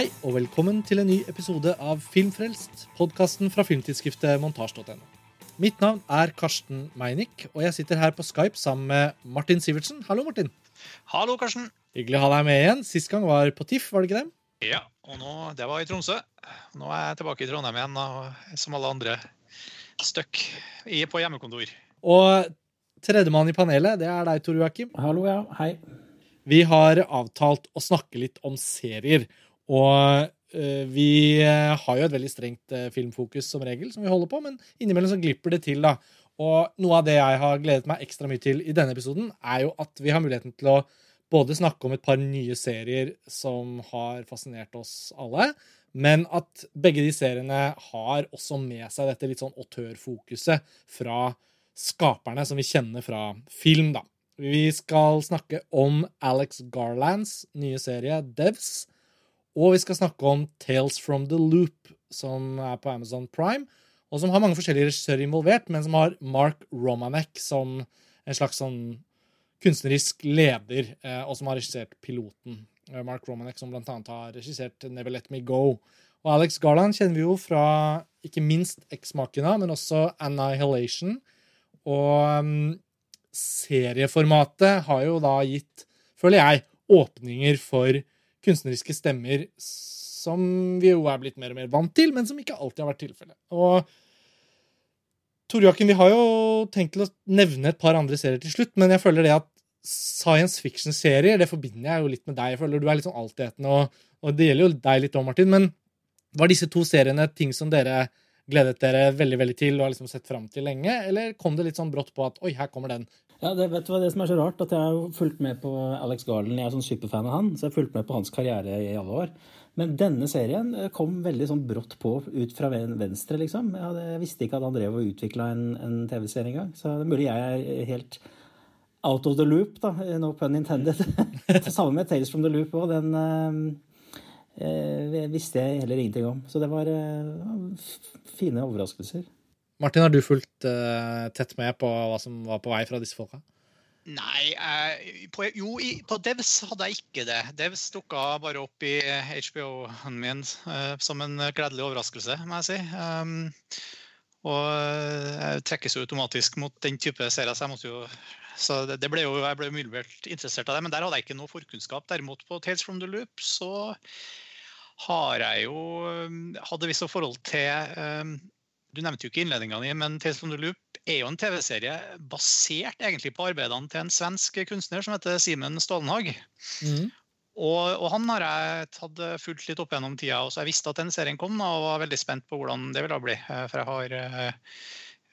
Hei og velkommen til en ny episode av Filmfrelst, podkasten fra filmtidsskriftet montasj.no. Mitt navn er Karsten Meinick, og jeg sitter her på Skype sammen med Martin Sivertsen. Hallo, Martin. Hallo, Karsten. Hyggelig å ha deg med igjen. Sist gang var på TIFF, var det ikke det? Ja, og nå, det var i Tromsø. Nå er jeg tilbake i Trondheim igjen, og som alle andre støkk på hjemmekontor. Og tredjemann i panelet, det er deg, Tor Joakim. Hallo, ja. Hei. Vi har avtalt å snakke litt om serier. Og eh, vi eh, har jo et veldig strengt eh, filmfokus som regel, som vi holder på, men innimellom så glipper det til, da. Og noe av det jeg har gledet meg ekstra mye til i denne episoden, er jo at vi har muligheten til å både snakke om et par nye serier som har fascinert oss alle, men at begge de seriene har også med seg dette litt sånn autørfokuset fra skaperne som vi kjenner fra film, da. Vi skal snakke om Alex Garlands nye serie Devs. Og vi skal snakke om Tales from the Loop, som er på Amazon Prime, og som har mange forskjellige regissører involvert, men som har Mark Romanek som en slags sånn kunstnerisk leder, eh, og som har regissert piloten. Eh, Mark Romanek, som blant annet har regissert Never Let Me Go. Og Alex Garland kjenner vi jo fra ikke minst Eksmakene, men også Annihilation. Og um, serieformatet har jo da gitt, føler jeg, åpninger for kunstneriske stemmer som vi jo er blitt mer og mer vant til, men som ikke alltid har vært tilfellet. Og Tor Joakim, vi har jo tenkt til å nevne et par andre serier til slutt, men jeg føler det at science fiction-serier det forbinder jeg jo litt med deg. Jeg føler Du er litt sånn altetende, og, og det gjelder jo deg litt òg, Martin. Men var disse to seriene ting som dere gledet dere veldig veldig til og har liksom sett fram til lenge, eller kom det litt sånn brått på at oi, her kommer den? Ja, det, vet du hva det som er så rart? At jeg har fulgt med på Alex Garland. Jeg er sånn superfan av han, så jeg har fulgt med på hans karriere i alle år. Men denne serien kom veldig sånn brått på ut fra venstre, liksom. Jeg, hadde, jeg visste ikke at han drev og utvikla en, en TV-serie engang. Så det er mulig jeg er helt out of the loop, da. No pun intended. Sammen med Tales from the Loop òg. Den eh, visste jeg heller ingenting om. Så det var eh, fine overraskelser. Martin, har du fulgt uh, tett med på hva som var på vei fra disse folka? Nei, eh, på, jo, i, på Devs hadde jeg ikke det. Devs dukka bare opp i HBO-en min eh, som en gledelig overraskelse, må jeg si. Um, og jeg trekkes jo automatisk mot den type serier, så jeg måtte jo så det, det ble jo, jeg ble umiddelbart interessert av det, men der hadde jeg ikke noe forkunnskap. Derimot på Tales from the Loop så har jeg jo hadde visst forhold til um, du nevnte jo ikke innledninga di, men Tales from the Loop er jo en TV-serie basert egentlig på arbeidene til en svensk kunstner som heter Simen Stålenhag. Mm. Og, og, han har jeg tatt fulgt litt opp gjennom tida, og så jeg visste at den serien kom og var veldig spent på hvordan det ville bli. Eh, for jeg har eh,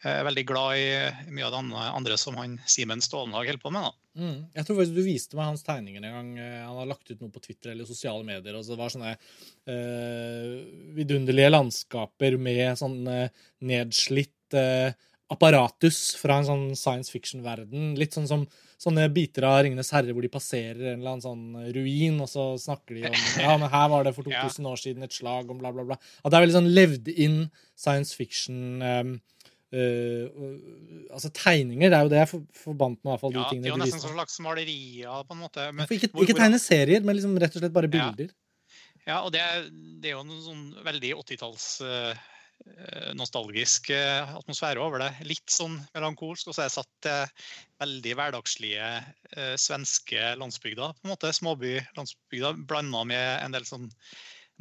jeg er veldig glad i mye av det andre som han Simen Stålenhag holder på med. da. Mm. Jeg tror faktisk du viste meg hans tegninger en gang. Eh, han har lagt ut noe på Twitter eller sosiale medier. og Det var sånne uh, vidunderlige landskaper med sånn uh, nedslitt uh, apparatus fra en sånn science fiction-verden. Litt sånn som sånne biter av 'Ringenes herre' hvor de passerer en eller annen sånn ruin, og så snakker de om ja, men her var det for 2000 år siden et slag om bla, bla, bla. At det er veldig sånn levd inn science fiction. Um, Uh, uh, altså Tegninger det er jo det jeg forbandt med. Hvert fall, de ja, tingene det er jo nesten som slags malerier, på en måte. Men, ikke, ikke tegne serier, men liksom rett og slett bare bilder. Ja, ja og det, det, er jo en sånn veldig 80-talls uh, nostalgisk atmosfære over det. Litt sånn melankolsk. Og så er jeg satt uh, veldig hverdagslige svenske landsbygder. på en måte, Småby-landsbygder blanda med en del sånn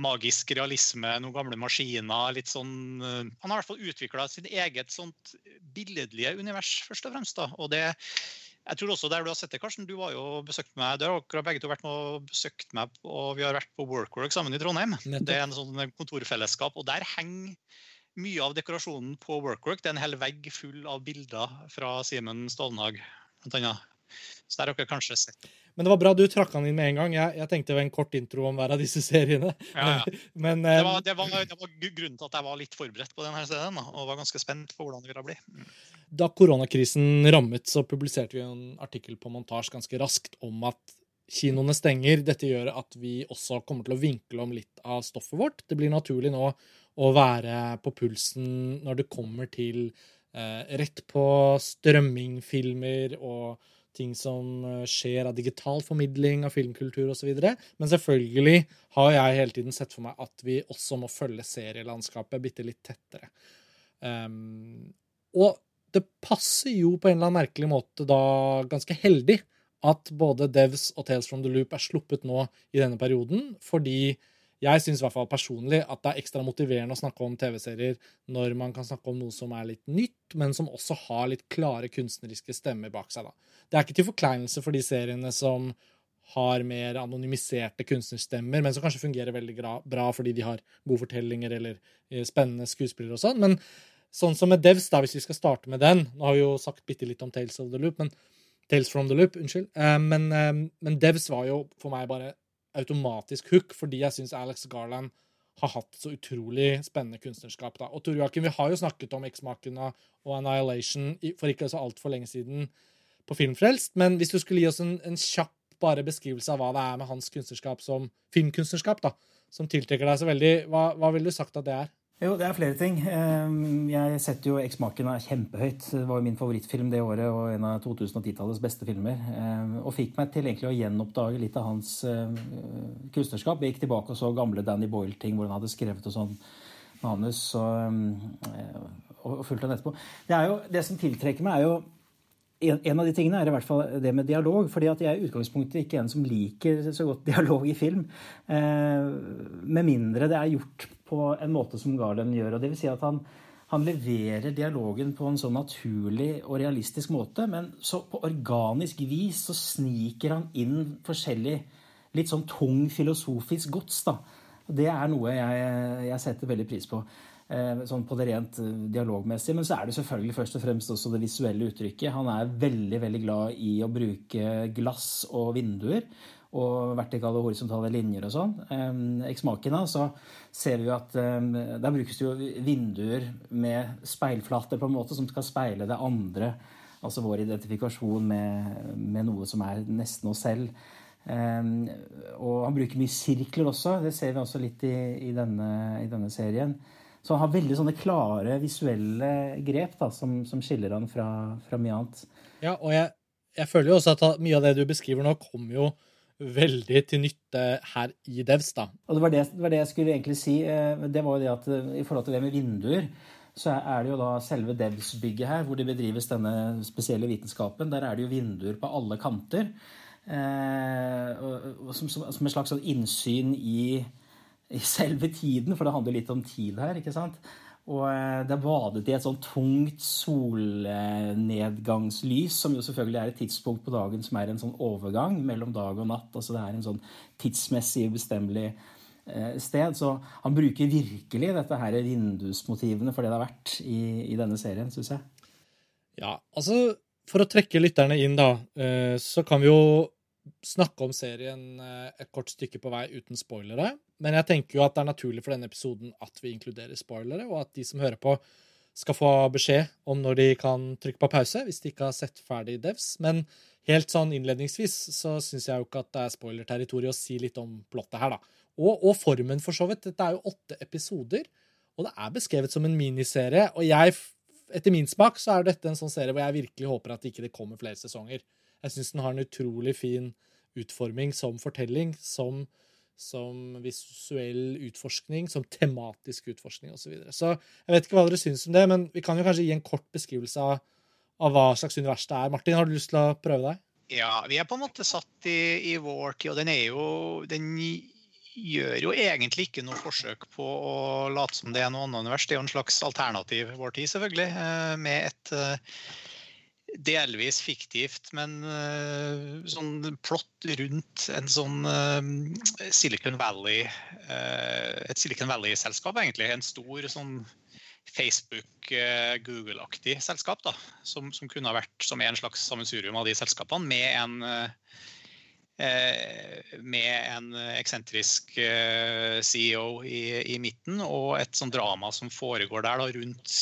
magisk realisme, noen gamle maskiner. litt sånn, uh, Han har i hvert fall utvikla sitt eget sånt billedlige univers, først og fremst. da, og det jeg tror også der du har sett det, Karsten, du har jo besøkt meg, der har akkurat begge to vært med og besøkt meg, og vi har vært på Workwork sammen i Trondheim. Nettopp. Det er en sånn kontorfellesskap, og der henger mye av dekorasjonen på Workwork. Det er en hel vegg full av bilder fra Simen Stålenhag, blant annet. Så der har dere kanskje sett. Men det var bra du trakk han inn med en gang. Jeg, jeg tenkte det var en kort intro om hver av disse seriene. Ja, ja. Men, det, var, det, var, det, var, grunnen til at jeg var litt forberedt på denne serien og var ganske spent på hvordan det ville bli. Mm. Da koronakrisen rammet, så publiserte vi en artikkel på montasje ganske raskt om at kinoene stenger. Dette gjør at vi også kommer til å vinkle om litt av stoffet vårt. Det blir naturlig nå å være på pulsen når det kommer til eh, rett på strømmingfilmer og ting som eh, skjer av digital formidling av filmkultur osv. Men selvfølgelig har jeg hele tiden sett for meg at vi også må følge serielandskapet bitte litt tettere. Um, og det passer jo på en eller annen merkelig måte da ganske heldig at både Devs og Tales from the Loop er sluppet nå i denne perioden, fordi jeg syns personlig at det er ekstra motiverende å snakke om TV-serier når man kan snakke om noe som er litt nytt, men som også har litt klare kunstneriske stemmer bak seg. da. Det er ikke til forkleinelse for de seriene som har mer anonymiserte kunstnerstemmer, men som kanskje fungerer veldig bra fordi de har gode fortellinger eller eh, spennende skuespillere og sånn. Men sånn som med Devs, da, hvis vi skal starte med den Nå har vi jo sagt bitte litt om Tales of the Loop, men Tales from the Loop, unnskyld. Eh, men, eh, men Devs var jo for meg bare automatisk hook, fordi jeg syns Alex Garland har hatt så utrolig spennende kunstnerskap. Da. Og Tor Joakim, vi har jo snakket om Eksmakene og Annihilation for ikke så altfor lenge siden på Filmfrelst, men hvis du skulle gi oss en, en, kjapp bare beskrivelse av hva det er med hans kunstnerskap som filmkunstnerskap, da, som tiltrekker deg så veldig, hva, hva ville du sagt at det er? Jo, det er flere ting. Ehm, jeg setter jo 'Eksmaken' kjempehøyt. Det var jo min favorittfilm det året og en av 2010-tallets beste filmer. Ehm, og fikk meg til egentlig å gjenoppdage litt av hans eh, kunstnerskap. Jeg gikk tilbake og så gamle Danny Boyle-ting hvor han hadde skrevet og sånn manus. Og, eh, og fulgt den etterpå. Det, jo, det som tiltrekker meg, er jo en, av de tingene er i hvert fall det med dialog. fordi at jeg er i utgangspunktet ikke en som liker så godt dialog i film. Eh, med mindre det er gjort på en måte som Garland gjør. og det vil si at han, han leverer dialogen på en så naturlig og realistisk måte, men så på organisk vis så sniker han inn forskjellig litt sånn tung filosofisk gods. da. Det er noe jeg, jeg setter veldig pris på. Eh, sånn på det rent eh, dialogmessige. Men så er det selvfølgelig først og fremst også det visuelle uttrykket. Han er veldig veldig glad i å bruke glass og vinduer og vertikale og horisontale linjer og sånn. Eksmakina, så ser vi jo at der brukes jo vinduer med speilflater på en måte som skal speile det andre. Altså vår identifikasjon med, med noe som er nesten oss selv. og han bruker mye sirkler også. Det ser vi også litt i, i, denne, i denne, serien. Så han har veldig sånne klare visuelle grep da, som, som skiller han fra, fra, mye annet. Ja, og jeg, jeg føler jo også at mye av det du beskriver nå, kommer jo veldig til nytte her i Devs. da. Og det var det, det var det, jeg skulle egentlig si. Eh, det var jo det at eh, I forhold til det med vinduer, så er det jo da selve Devs-bygget her, hvor det bedrives denne spesielle vitenskapen. Der er det jo vinduer på alle kanter. Eh, som, som, som, et slags sånn innsyn i, i selve tiden, for det handler litt om tid her. ikke sant? Og eh, det er badet i et sånn tungt solnedgangslys, som jo selvfølgelig er et tidspunkt på dagen som er en sånn overgang mellom dag og natt. Altså det er en sånn tidsmessig ubestemmelig eh, sted. Så han bruker virkelig dette her vindusmotivene for det det har vært i, i denne serien, syns jeg. Ja, altså for å trekke lytterne inn, da, eh, så kan vi jo snakke om serien eh, et kort stykke på vei uten spoilere. Men jeg tenker jo at det er naturlig for denne episoden at vi inkluderer spoilere, og at de som hører på, skal få beskjed om når de kan trykke på pause hvis de ikke har sett ferdig Devs. Men helt sånn innledningsvis så syns jeg jo ikke at det er spoilerterritorium å si litt om plottet her, da. Og, og, formen, for så vidt. Dette er jo åtte episoder, og det er beskrevet som en miniserie. Og jeg, etter min smak, så er dette en sånn serie hvor jeg virkelig håper at det ikke kommer flere sesonger. Jeg syns den har en utrolig fin utforming som fortelling, som, som visuell utforskning, som tematisk utforskning osv. Så, videre. så jeg vet ikke hva dere syns om det, men vi kan jo kanskje gi en kort beskrivelse av, av hva slags univers det er. Martin, har du lyst til å prøve deg? Ja, vi er på en måte satt i, i vår tid, og den er jo den gjør jo egentlig ikke noe forsøk på å late som det er noe annet univers. Det er jo en slags alternativ vår tid, selvfølgelig, eh, med et eh, delvis fiktivt, men uh, sånn plott rundt en sånn uh, Silicon Valley uh, Et Silicon Valley-selskap, egentlig. En stor sånn Facebook, Google-aktig selskap, da, som, som, kunne ha vært som en slags sammensurium av de selskapene, med en med en eksentrisk CEO i, i, midten, og et sånn drama som foregår der da, rundt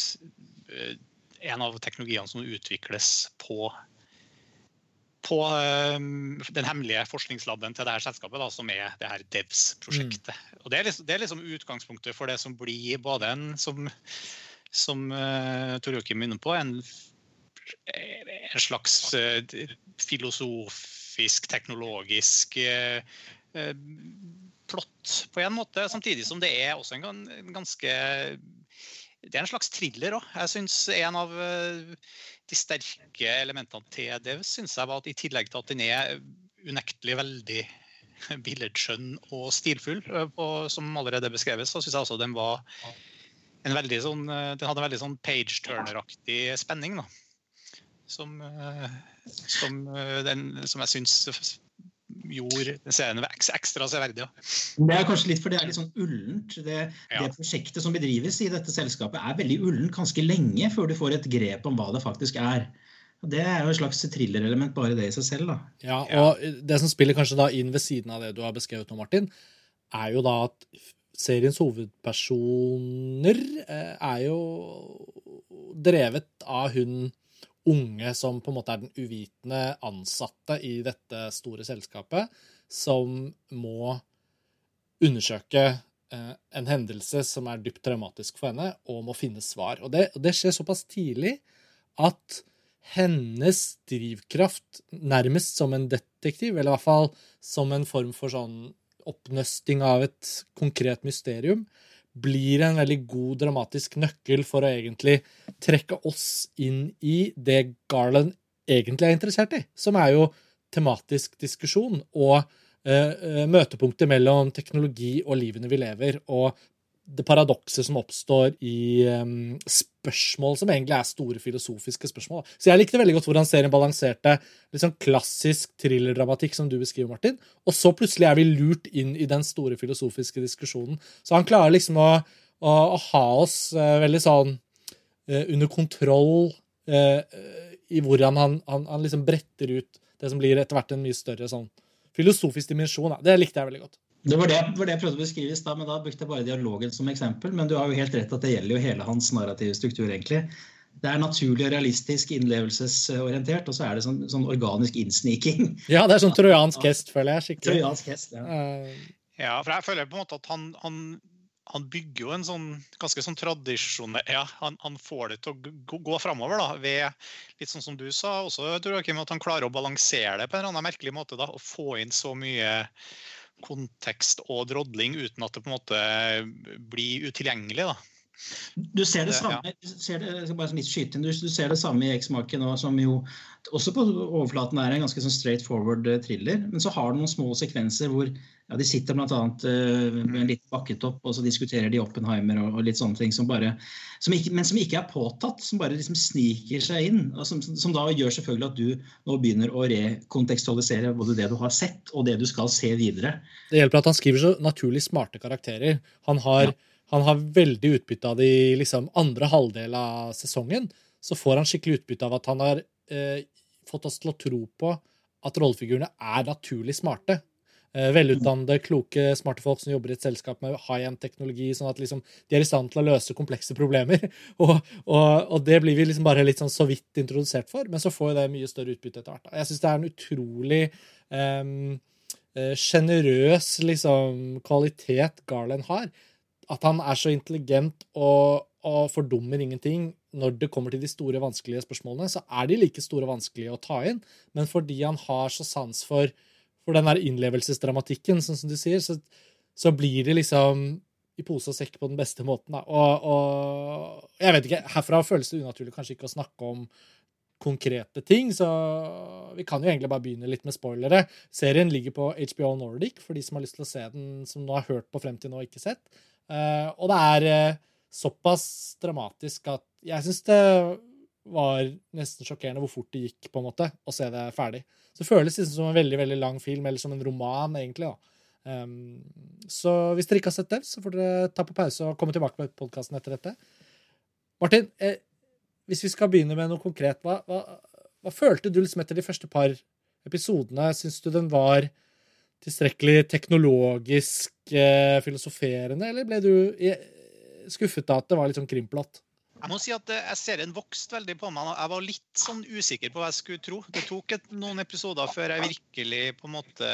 en av teknologiene som utvikles på, på um, den hemmelige forskningslaben til det her selskapet, da, som er det her DEVS-prosjektet. Mm. Og det er, liksom, det er, liksom, utgangspunktet for det som blir både en, som, som uh, Tor Joakim minner på, en en slags filosofisk, teknologisk plott på en måte. Samtidig som det er også en ganske Det er en slags thriller òg. Jeg syns en av de sterke elementene til det synes jeg var at i tillegg til at den er unektelig veldig billedskjønn og stilfull, og, som allerede beskrevet, så syns jeg også den var en veldig sånn Den hadde en veldig sånn page turner-aktig spenning, da. Som, som, den, som jeg syns gjorde serien ekstra severdig. Ja. Det er kanskje litt for det er litt sånn ullent. Det, ja. det, prosjektet som bedrives i dette selskapet er veldig ullent ganske lenge før du får et grep om hva det faktisk er. Det er jo et slags thrillerelement bare det i seg selv. da. Ja, og Det som spiller kanskje da inn ved siden av det du har beskrevet nå, Martin, er jo da at seriens hovedpersoner eh, er jo drevet av hun unge som på en måte er den uvitende ansatte i dette store selskapet, som må undersøke eh, en hendelse som er dypt traumatisk for henne, og må finne svar. Og det, det skjer såpass tidlig at hennes drivkraft, nærmest som en detektiv, eller i hvert fall som en form for sånn oppnøsting av et konkret mysterium, blir en veldig god dramatisk nøkkel for å egentlig trekke oss inn i det Garland egentlig er interessert i, som er jo tematisk diskusjon og uh, møtepunktet mellom teknologi og livene vi lever, og det paradokset som oppstår i um, spørsmål som egentlig er store filosofiske spørsmål. Så jeg likte veldig godt hvordan serien balanserte litt sånn klassisk thrillerdramatikk, som du beskriver, Martin, og så plutselig er vi lurt inn i den store filosofiske diskusjonen. Så han klarer liksom å, å, å ha oss uh, veldig sånn uh, under kontroll uh, i hvordan han, han, han, liksom bretter ut det som blir etter hvert en mye større sånn filosofisk dimensjon. Da. Det likte jeg veldig godt. Det var det, var det, jeg prøvde å beskrive i stad, men da brukte jeg bare dialogen som eksempel. Men du har jo helt rett at det gjelder jo hele hans narrative struktur, egentlig. Det er naturlig og realistisk innlevelsesorientert, og så er det sånn, sånn organisk innsniking. Ja, det er sånn trojansk hest, føler jeg. skikkelig. Trojansk hest, ja. Uh, ja, for jeg føler på en måte at han, han, han bygger jo en sånn ganske sånn tradisjonell Ja, han, han, får det til å gå, gå framover, da, ved litt sånn som du sa også, Joakim, at han klarer å balansere det på en eller annen merkelig måte. da, Og få inn så mye kontekst og drodling uten at det på en måte blir utilgjengelig. da. Du ser det samme, ja. ser det, bare litt skyte inn, du, du ser det samme i X-maken som jo også på overflaten er en ganske sånn straight forward eh, thriller. Men så har du noen små sekvenser hvor ja, de sitter bl.a. Uh, med en liten bakketopp og så diskuterer de Oppenheimer og, og litt sånne ting som bare, som ikke, men som ikke er påtatt, som bare liksom sniker seg inn. og som, som, da gjør selvfølgelig at du nå begynner å rekontekstualisere både det du har sett og det du skal se videre. Det hjelper at han skriver så naturlig smarte karakterer. Han har, ja. Han har veldig utbytte av det i liksom andre halvdel av sesongen. Så får han skikkelig utbytte av at han har eh, fått oss til å tro på at rollefigurene er naturlig smarte. Eh, velutdannede, kloke, smarte folk som jobber i et selskap med high end teknologi, sånn at liksom, de er i stand til å løse komplekse problemer. og, og, og, det blir vi liksom bare litt sånn så vidt introdusert for, men så får det mye større utbytte etter hvert. Jeg syns det er en utrolig sjenerøs um, liksom, kvalitet Garland har. At han er så intelligent og, og fordummer ingenting når det kommer til de store, vanskelige spørsmålene, så er de like store og vanskelige å ta inn. Men fordi han har så sans for for den der innlevelsesdramatikken, sånn som du sier, så, så, blir det liksom i pose og sekk på den beste måten. Da. Og, og jeg vet ikke, herfra føles det unaturlig kanskje ikke å snakke om konkrete ting, så vi kan jo egentlig bare begynne litt med spoilere. Serien ligger på HBO Nordic for de som har lyst til å se den, som nå har hørt på frem til nå og ikke sett. Uh, og det er uh, såpass dramatisk at jeg syns det var nesten sjokkerende hvor fort det gikk på en måte, å se det ferdig. Så det føles liksom som en veldig veldig lang film, eller som en roman, egentlig. da. Um, så hvis dere ikke har sett den, så får dere ta på pause og komme tilbake med podkasten etter dette. Martin, eh, hvis vi skal begynne med noe konkret, hva, hva, hva følte du liksom etter de første par episodene? Syns du den var tilstrekkelig teknologisk eh, filosoferende, eller ble du skuffet av at det var litt sånn krimplott? Jeg må si at eh, jeg ser den vokst veldig på meg. Jeg var litt sånn usikker på hva jeg skulle tro. Det tok et, noen episoder før jeg virkelig på en måte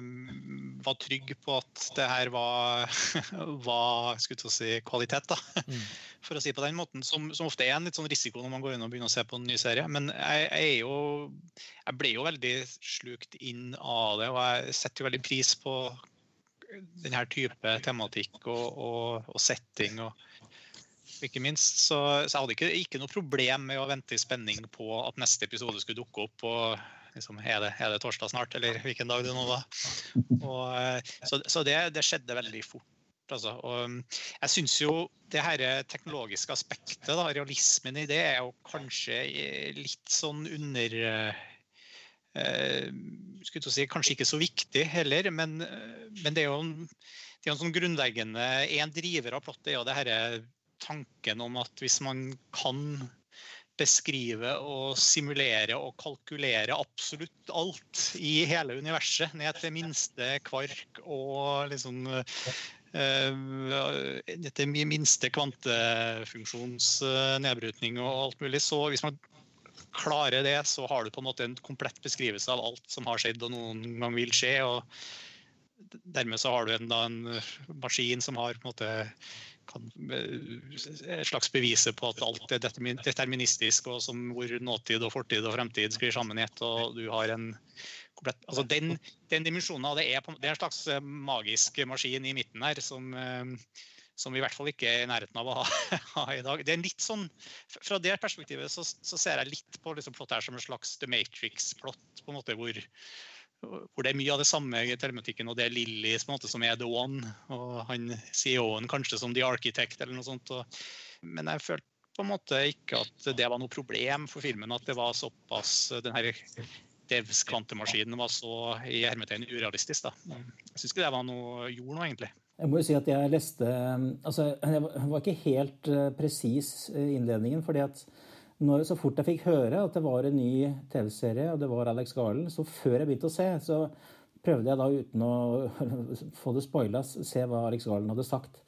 mm, var trygg på at det her var, var skulle si, kvalitet. da. Mm. For å si på den måten, som, som, ofte er en litt sånn risiko når man går inn og begynner å se på en ny serie. Men jeg, jeg, jo, jeg ble jo veldig slukt inn av det, og jeg setter jo veldig pris på denne type tematikk og, og, og setting. og ikke minst. Så, så jeg hadde ikke, ikke, noe problem med å vente i spenning på at neste episode skulle dukke opp. og liksom, er, det, er det torsdag snart, eller hvilken dag det nå var? Og, eh, så, så det, det, skjedde veldig fort. Altså. Og mm, jeg syns jo det her teknologiske aspektet, da, realismen i det, er jo kanskje litt sånn under eh, skulle si, Kanskje ikke så viktig heller, men, men det er jo en, det er en sånn grunnleggende En driver av plottet er jo det herre tanken om at hvis man kan beskrive og simulere og kalkulere absolutt alt i hele universet, ned til minste kvark og liksom ned til minste kvantefunksjonsnedbrytning og alt mulig. Så hvis man klarer det, så har du på en måte en komplett beskrivelse av alt som har skjedd og noen gang vil skje. og Dermed så har du en, en maskin som har på en måte kan, et slags beviset på at alt er deterministisk, og som hvor nåtid og fortid og fremtid sklir sammen i ett. og du har en komplett, altså Den, den dimensjonen av det er, det er en slags eh, magisk maskin i midten her som, eh, som vi i hvert fall ikke er i nærheten av å ha, ha i dag. Det er litt sånn, Fra det perspektivet så, så ser jeg litt på liksom plott her som en slags The Matrix-plott. på en måte hvor hvor det er mye av det samme i telematikken, og det er Lilly som er the one. Og han CEO-en kanskje som the architect eller noe sånt. Og, men jeg følte på en måte ikke at det var noe problem for filmen at det var såpass den her Devs kvantemaskinen var så i hermetegn urealistisk. da. Jeg syns ikke det var noe, gjorde noe, egentlig. Jeg må jo si at jeg leste altså, Jeg var ikke helt uh, presis i innledningen. fordi at når, så fort jeg fikk høre at det var en ny TV-serie, og det var Alex Garland, så før jeg begynte å se, så prøvde jeg da uten å få det spoila, se hva Alex Garland hadde sagt.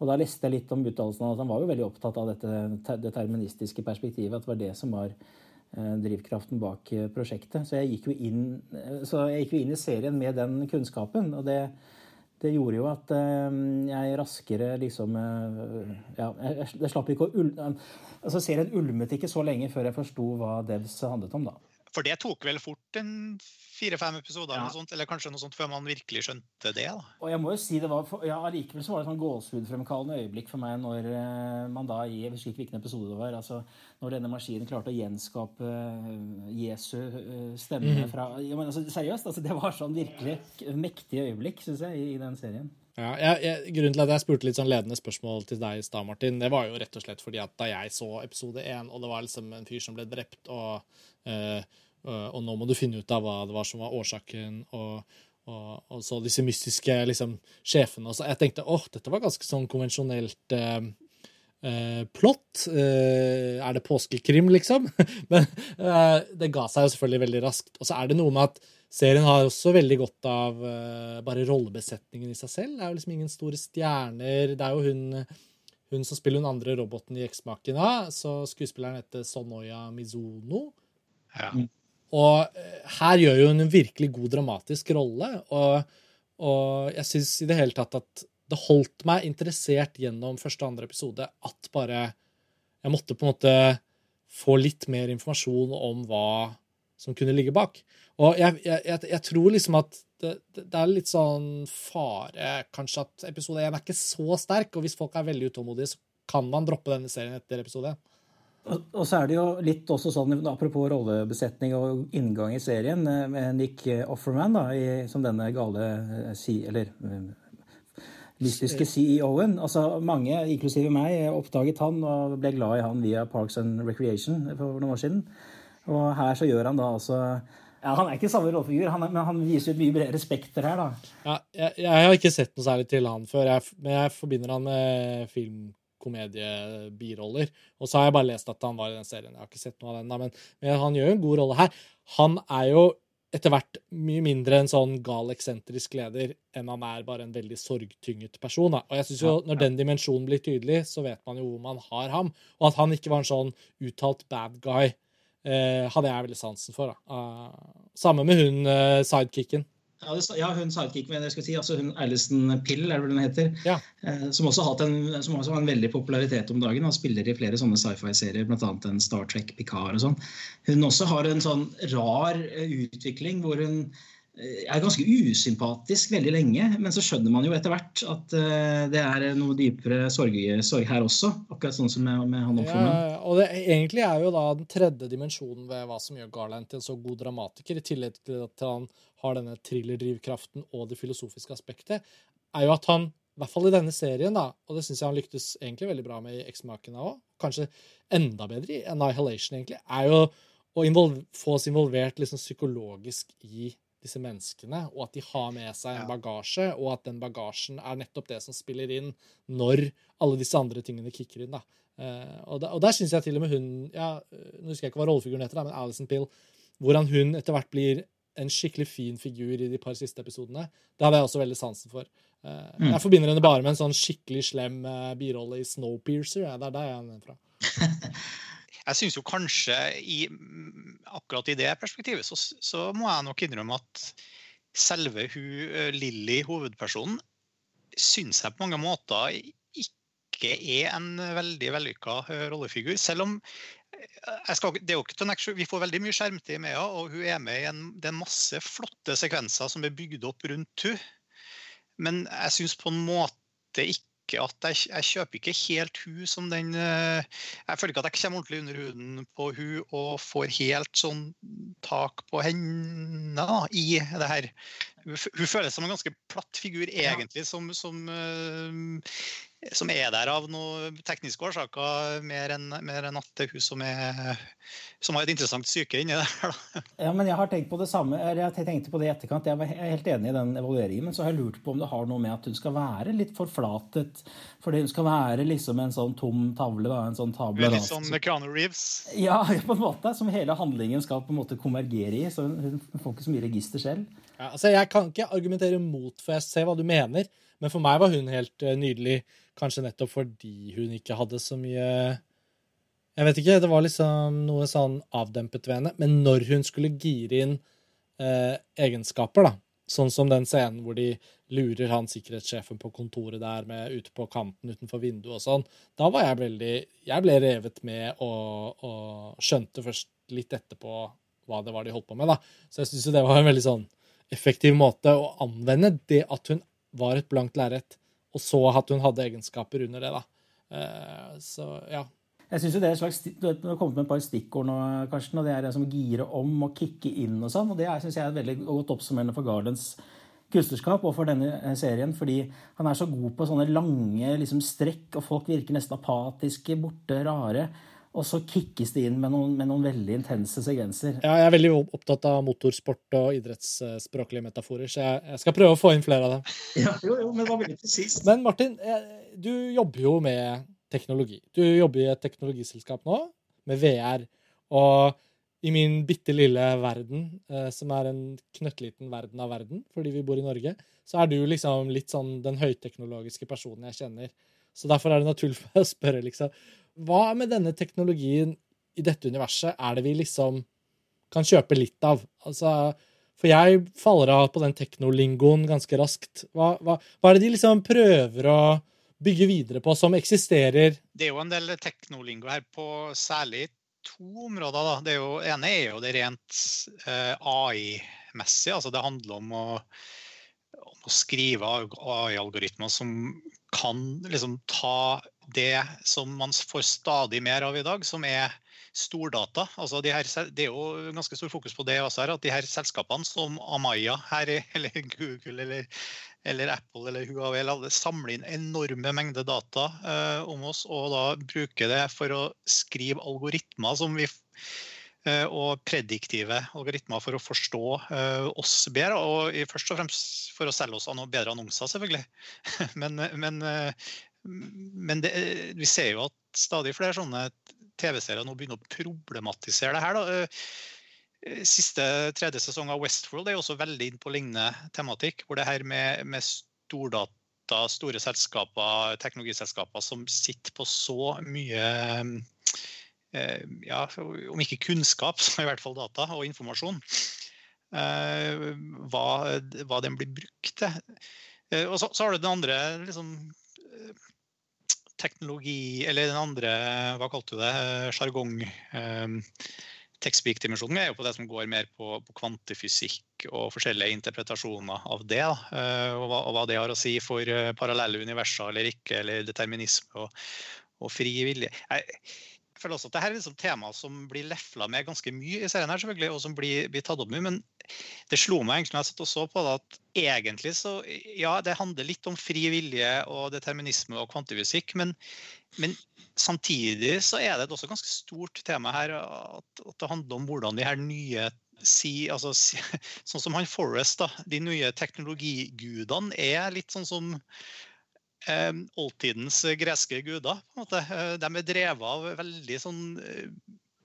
Og da leste jeg litt om uttalelsen at han var jo veldig opptatt av dette deterministiske perspektivet, at det var det som var eh, drivkraften bak eh, prosjektet. Så jeg gikk jo inn, eh, jeg gikk jo inn i serien med den kunnskapen. og det det gjorde jo at jeg raskere liksom Ja, jeg, jeg slapp ikke å altså Serien ulmet ikke så lenge før jeg forsto hva Devs handlet om, da. For det tok vel fort en fire-fem episoder, ja. sånt, eller kanskje noe sånt, før man virkelig skjønte det? da. Og jeg må jo si det var, ja, Allikevel så var det sånn gåsehudfremkallende øyeblikk for meg når uh, man da i Jeg husker ikke hvilken episode det var. altså Når denne maskinen klarte å gjenskape uh, Jesu uh, stemme mm. fra ja, men, altså, Seriøst, altså det var sånn virkelig mektig øyeblikk, syns jeg, i, i den serien. Ja, jeg, jeg, grunnen til at jeg spurte litt sånn ledende spørsmål til deg i stad, Martin, det var jo rett og slett fordi at da jeg så episode én, og det var liksom en fyr som ble drept, og, uh, og nå må du finne ut av hva det var som var årsaken, og, og, og så disse mystiske liksom, sjefene og så Jeg tenkte åh, dette var ganske sånn konvensjonelt eh, eh, plott. er det påskekrim, liksom? Men det ga seg jo selvfølgelig veldig raskt. Og så er det noe med at Serien har også veldig godt av uh, bare rollebesetningen i seg selv. Det er jo liksom ingen store stjerner. Det er jo hun, hun som spiller hun andre roboten i Eksmakena. Så skuespilleren heter Sonoya Mizuno. Ja. Og uh, her gjør hun en virkelig god dramatisk rolle. Og, og jeg syns i det hele tatt at det holdt meg interessert gjennom første og andre episode at bare Jeg måtte på en måte få litt mer informasjon om hva som kunne ligge bak. Og jeg, jeg, jeg tror liksom at det, det, er litt sånn fare kanskje at episode én er ikke så sterk, og hvis folk er veldig utålmodige, så kan man droppe denne serien etter episode én. Og så er det jo litt også sånn, Apropos rollebesetning og inngang i serien, eh, med Nick Offerman da, i, som denne gale si, eller eh, mystiske CEO-en. Altså Mange, inklusive meg, oppdaget han og ble glad i han via Parks and Recreation for noen år siden. Og her så gjør han da altså ja, Han er ikke samme rollefigur, men han viser et mye bredere spekter her, da. Ja, jeg, jeg, har ikke sett noe særlig til han før, jeg, men jeg forbinder han med film, komedie, biroller. Og så har jeg bare lest at han var i den serien. Jeg har ikke sett noe av den, da, men, men han gjør jo en god rolle her. Han er jo etter hvert mye mindre en sånn gal, eksentrisk leder enn han er bare en veldig sorgtynget person. Da. Og jeg synes jo Når den dimensjonen blir tydelig, så vet man jo hvor man har ham. Og at han ikke var en sånn uttalt bad guy, eh, hadde jeg veldig sansen for. Da. Uh, samme med hun uh, sidekicken. Ja, det, ja, hun sidekick, men jeg skal si, altså hun Alison Pill, er det vel hun heter. Ja. Eh, som også har en, som også har en veldig popularitet om dagen. Og spiller i flere sånne sci-fi-serier, bl.a. en Star Trek Picard og sånn. Hun også har en sånn rar eh, utvikling hvor hun er ganske usympatisk veldig lenge, men så skjønner man jo etter hvert at uh, det er noe dypere sorg, sorg, her også. Akkurat sånn som med, med han oppformen. Ja, og det egentlig er jo da den tredje dimensjonen ved hva som gjør Garland til en så god dramatiker, i tillegg til at han har denne thrillerdrivkraften og det filosofiske aspektet, er jo at han, i hvert fall i denne serien, da, og det syns jeg han lyktes egentlig veldig bra med i Eksmakene òg, kanskje enda bedre i Annihilation, egentlig, er jo å få oss involvert liksom psykologisk i disse menneskene, og at de har med seg en bagasje, og at den bagasjen er nettopp det som spiller inn når alle disse andre tingene kicker inn. da. Uh, og, der, og der syns jeg til og med hun ja, Nå husker jeg ikke hva rollefiguren heter, men Alison Pill, hvordan hun etter hvert blir en skikkelig fin figur i de par siste episodene. Det hadde jeg også veldig sansen for. Uh, mm. Jeg forbinder henne bare med en sånn skikkelig slem uh, birolle i Snowpiercer. Ja, det er der jeg er fra. jeg syns jo kanskje i, akkurat i det perspektivet så, så, må jeg nok innrømme at selve hun, Lilly, hovedpersonen, syns jeg på mange måter ikke er en veldig vellykka rollefigur. Selv om skal, Vi får veldig mye skjermtid med henne, og hun er med i en, det er masse flotte sekvenser som er bygd opp rundt henne. Men jeg syns på en måte ikke at jeg, jeg, kjøper ikke helt hun som den eh, Jeg føler ikke at jeg kommer ordentlig under huden på hun og får helt sånn tak på henne da, i det her. Hun, hun føles som en ganske platt figur, egentlig, som, som uh, som er der av noen tekniske årsaker, mer enn, mer enn at det er hun som, er, som har et interessant syke inni der. Ja, men Jeg har tenkt på det samme, jeg tenkte på det i etterkant. Jeg er helt enig i den evalueringen, men så har jeg lurt på om det har noe med at hun skal være litt forflatet. Fordi hun skal være liksom en sånn tom tavle. da, en sånn tavle. Litt sånn Keanu Reeves? Ja, på en måte. Som hele handlingen skal på en måte konvergere i. Så hun får ikke så mye register selv. Ja, altså Jeg kan ikke argumentere mot, for jeg ser hva du mener. Men for meg var hun helt uh, nydelig. Kanskje nettopp fordi hun ikke hadde så mye Jeg vet ikke, det var liksom noe sånn avdempet ved henne. Men når hun skulle gire inn eh, egenskaper, da, sånn som den scenen hvor de lurer han sikkerhetssjefen på kontoret der med ute på kanten utenfor vinduet og sånn, da var jeg veldig Jeg ble revet med og, og skjønte først litt etterpå hva det var de holdt på med, da. Så jeg syns jo det var en veldig sånn effektiv måte å anvende det at hun var et blankt lerret, og så at hun hadde egenskaper under det. da. Uh, så ja. Jeg synes jo det er et slags, Du har kommet med et par stikkord nå, Karsten, og det er det som gire om og kicke inn og sånn. og Det syns jeg er veldig godt oppsummerende for Gardens kunstnerskap og for denne eh, serien. Fordi han er så god på sånne lange liksom, strekk, og folk virker nesten apatiske, borte, rare. Og så kickes det inn med noen, med noen, veldig intense sekvenser. Ja, jeg er veldig opptatt av motorsport og idrettsspråklige metaforer, så jeg, jeg, skal prøve å få inn flere av dem. Ja, jo, jo, Men hva var du sist? Men Martin, du jobber jo med teknologi. Du jobber i et teknologiselskap nå, med VR. Og i min bitte lille verden, eh, som er en knøttliten verden av verden, fordi vi bor i Norge, så er du liksom litt sånn den høyteknologiske personen jeg kjenner. Så derfor er det naturlig for meg å spørre, liksom hva med denne teknologien i dette universet er det vi liksom kan kjøpe litt av? Altså, for jeg faller av på den teknolingoen ganske raskt. Hva, hva, hva, er det de liksom prøver å bygge videre på, som eksisterer? Det er jo en del teknolingo her på særlig to områder. Da. Det jo, ene er jo det rent eh, AI-messige. Altså det handler om å, om å skrive AI-algoritmer som kan liksom ta det som man får stadig mer av i dag, som er stordata. Altså de det er jo ganske stor fokus på det også her, at de her selskapene som Amaya her, eller Google eller, eller Apple eller Huawei alle samler inn enorme mengder data eh, om oss og da bruker det for å skrive algoritmer som vi eh, og prediktive algoritmer for å forstå uh, oss bedre. Og først og fremst for å selge oss bedre annonser, selvfølgelig. men, men uh, men det, vi ser jo at stadig flere sånne TV-serier nå begynner å problematisere det her. Da. siste tredje sesong av Westworld er også veldig inn på lignende tematikk. Hvor det her med, med stordata, store selskaper, teknologiselskaper som sitter på så mye eh, ja, Om ikke kunnskap, så i hvert fall data og informasjon. Eh, hva, hva den blir brukt til. Eh, og så, så har du den andre liksom, teknologi Eller den andre, hva kalte du det, sjargong Techspeak-dimensjonen er jo på det som går mer på, på kvantefysikk og forskjellige interpretasjoner av det. Uh, og, hva, og, hva, det har å si for parallelle universer eller ikke, eller determinisme og, og fri vilje. Jeg føler også at dette er liksom tema som blir lefla med ganske mye i serien, her selvfølgelig, og som blir, blir tatt opp mye. Men det slo meg egentlig når jeg satt og så på det, at egentlig så Ja, det handler litt om fri vilje og determinisme og kvantefysikk, men, men samtidig så er det et også ganske stort tema her at, at det handler om hvordan de her nye si, altså, si, Sånn som han Forrest, da. De nye teknologigudene er litt sånn som oldtidens greske guder. Eh, de er drevet av veldig sånn eh,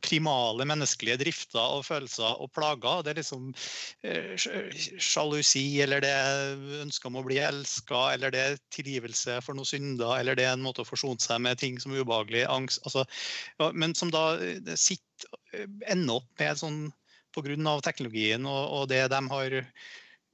primale menneskelige drifter og følelser og plager. Det er liksom eh, sjalusi, eller det er om å bli elska, eller det er tilgivelse for noen synder, eller det er en måte å forsone seg med ting som er ubehagelig, angst altså, ja, Men som da eh, sitter, eh, ender opp med sånn pga. teknologien og, og det de har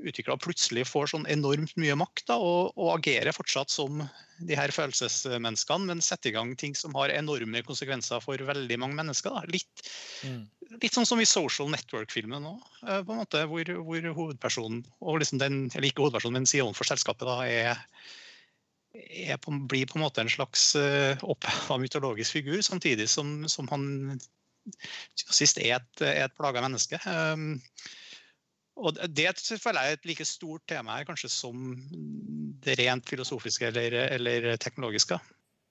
utvikla plutselig får sånn enormt mye makt da, og, og, agerer fortsatt som de her følelsesmenneskene, men setter i gang ting som har enorme konsekvenser for veldig mange mennesker. Da. Litt, mm. litt sånn som i Social Network-filmen nå, eh, hvor, hvor hovedpersonen, og liksom den, eller ikke hovedpersonen, men siden for selskapet, da, er, er på, blir på en måte en slags uh, oppheva mytologisk figur, samtidig som, som han sist er et, er et plaga menneske. Um, og Det føler jeg er et like stort tema her kanskje som det rent filosofiske eller, eller, teknologiske.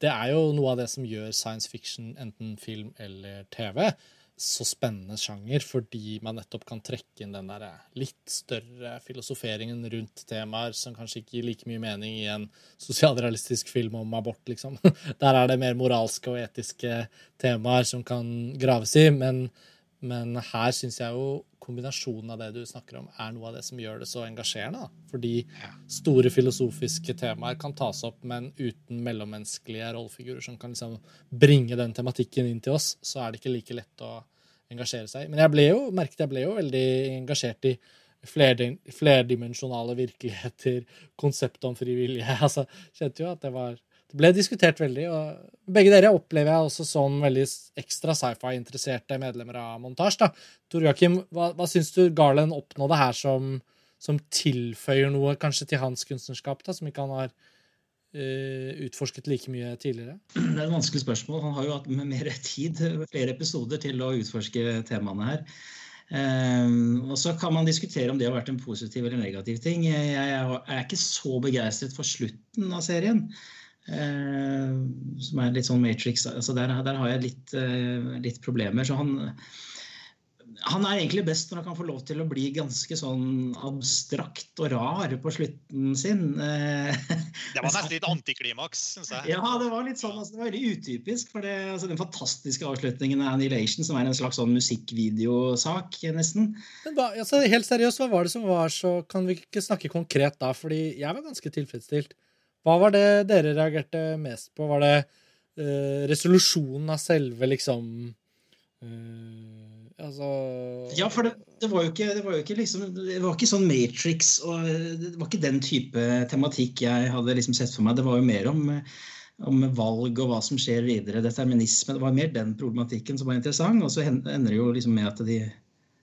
Det er jo noe av det som gjør science fiction, enten film eller TV, så spennende sjanger, fordi man nettopp kan trekke inn den der litt større filosoferingen rundt temaer som kanskje ikke gir like mye mening i en sosialrealistisk film om abort, liksom. Der er det mer moralske og etiske temaer som kan graves i, men men her syns jeg jo kombinasjonen av det du snakker om, er noe av det som gjør det så engasjerende. Da. Fordi store filosofiske temaer kan tas opp, men uten mellommenneskelige rollefigurer som kan liksom bringe den tematikken inn til oss, så er det ikke like lett å engasjere seg. Men jeg ble jo, merket jeg ble jo veldig engasjert i flerdimensjonale virkeligheter, konseptet om frivillige. Altså, kjente jo at det var det ble diskutert veldig. og Begge dere opplever jeg også som veldig ekstra sci-fi-interesserte medlemmer av Montasj. Tor Joakim, hva, hva syns du Garland oppnådde her som, som, tilføyer noe kanskje til hans kunstnerskap, da, som ikke han har uh, utforsket like mye tidligere? Det er et vanskelig spørsmål. Han har jo hatt mer tid, flere episoder, til å utforske temaene her. Um, og Så kan man diskutere om det har vært en positiv eller negativ ting. Jeg, jeg er ikke så begeistret for slutten av serien. Eh, som er litt sånn Matrix. altså Der, der har jeg litt, eh, litt, problemer. Så han, han er egentlig best når han kan få lov til å bli ganske sånn abstrakt og rar på slutten sin. Eh, det var nesten litt antiklimaks, syns jeg. Ja, det var litt sånn, altså, det var veldig utypisk. For det, altså, den fantastiske avslutningen av Annihilation, som er en slags sånn musikkvideosak, nesten. Men da, altså, helt seriøst, hva var det som var så Kan vi ikke snakke konkret da? Fordi jeg var ganske tilfredsstilt. Hva var det dere reagerte mest på? Var det uh, resolusjonen av selve liksom uh, Altså Ja, for det, det, var jo ikke, det var jo ikke liksom Det var ikke sånn Matrix og Det var ikke den type tematikk jeg hadde liksom sett for meg. Det var jo mer om, om valg og hva som skjer videre. Determinisme. Det var mer den problematikken som var interessant. Og så ender det jo liksom med at de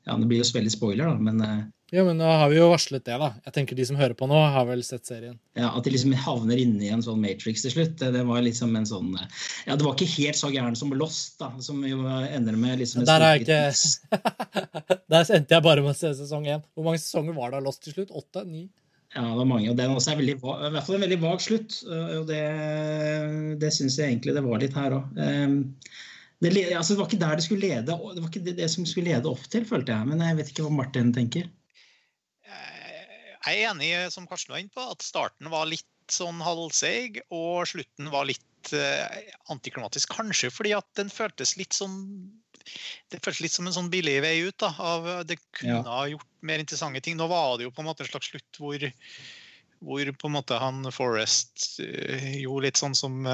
Ja, det blir jo veldig spoiler, da, men uh, ja, men nå har vi jo varslet det, da. Jeg tenker De som hører på nå, har vel sett serien. Ja, At de liksom havner inne i en sånn Matrix til slutt. Det var liksom en sånn Ja, det var ikke helt så gæren som Lost, da. Som jo ender med liksom Der er ikke Der endte jeg bare med å se sesong én. Hvor mange sesonger var det av Lost til slutt? Åtte? Ni? Ja, det var mange. Og den også er veldig, i hvert fall en veldig vag slutt. Og det, det syns jeg egentlig det var litt her òg. Ehm, det, altså, det var ikke der det skulle lede. Det var ikke det, det som skulle lede opp til, følte jeg. Men jeg vet ikke hva Martin tenker. Jeg er enig som Karsten var inne på, at starten var litt sånn halvseig, og slutten var litt eh, antiklimatisk. Kanskje fordi at den føltes litt sånn det føltes litt som en sånn billig vei ut. da, av Det kunne ha gjort mer interessante ting. Nå var det jo på en måte en slags slutt hvor, hvor på en måte han Forrest gjorde litt sånn som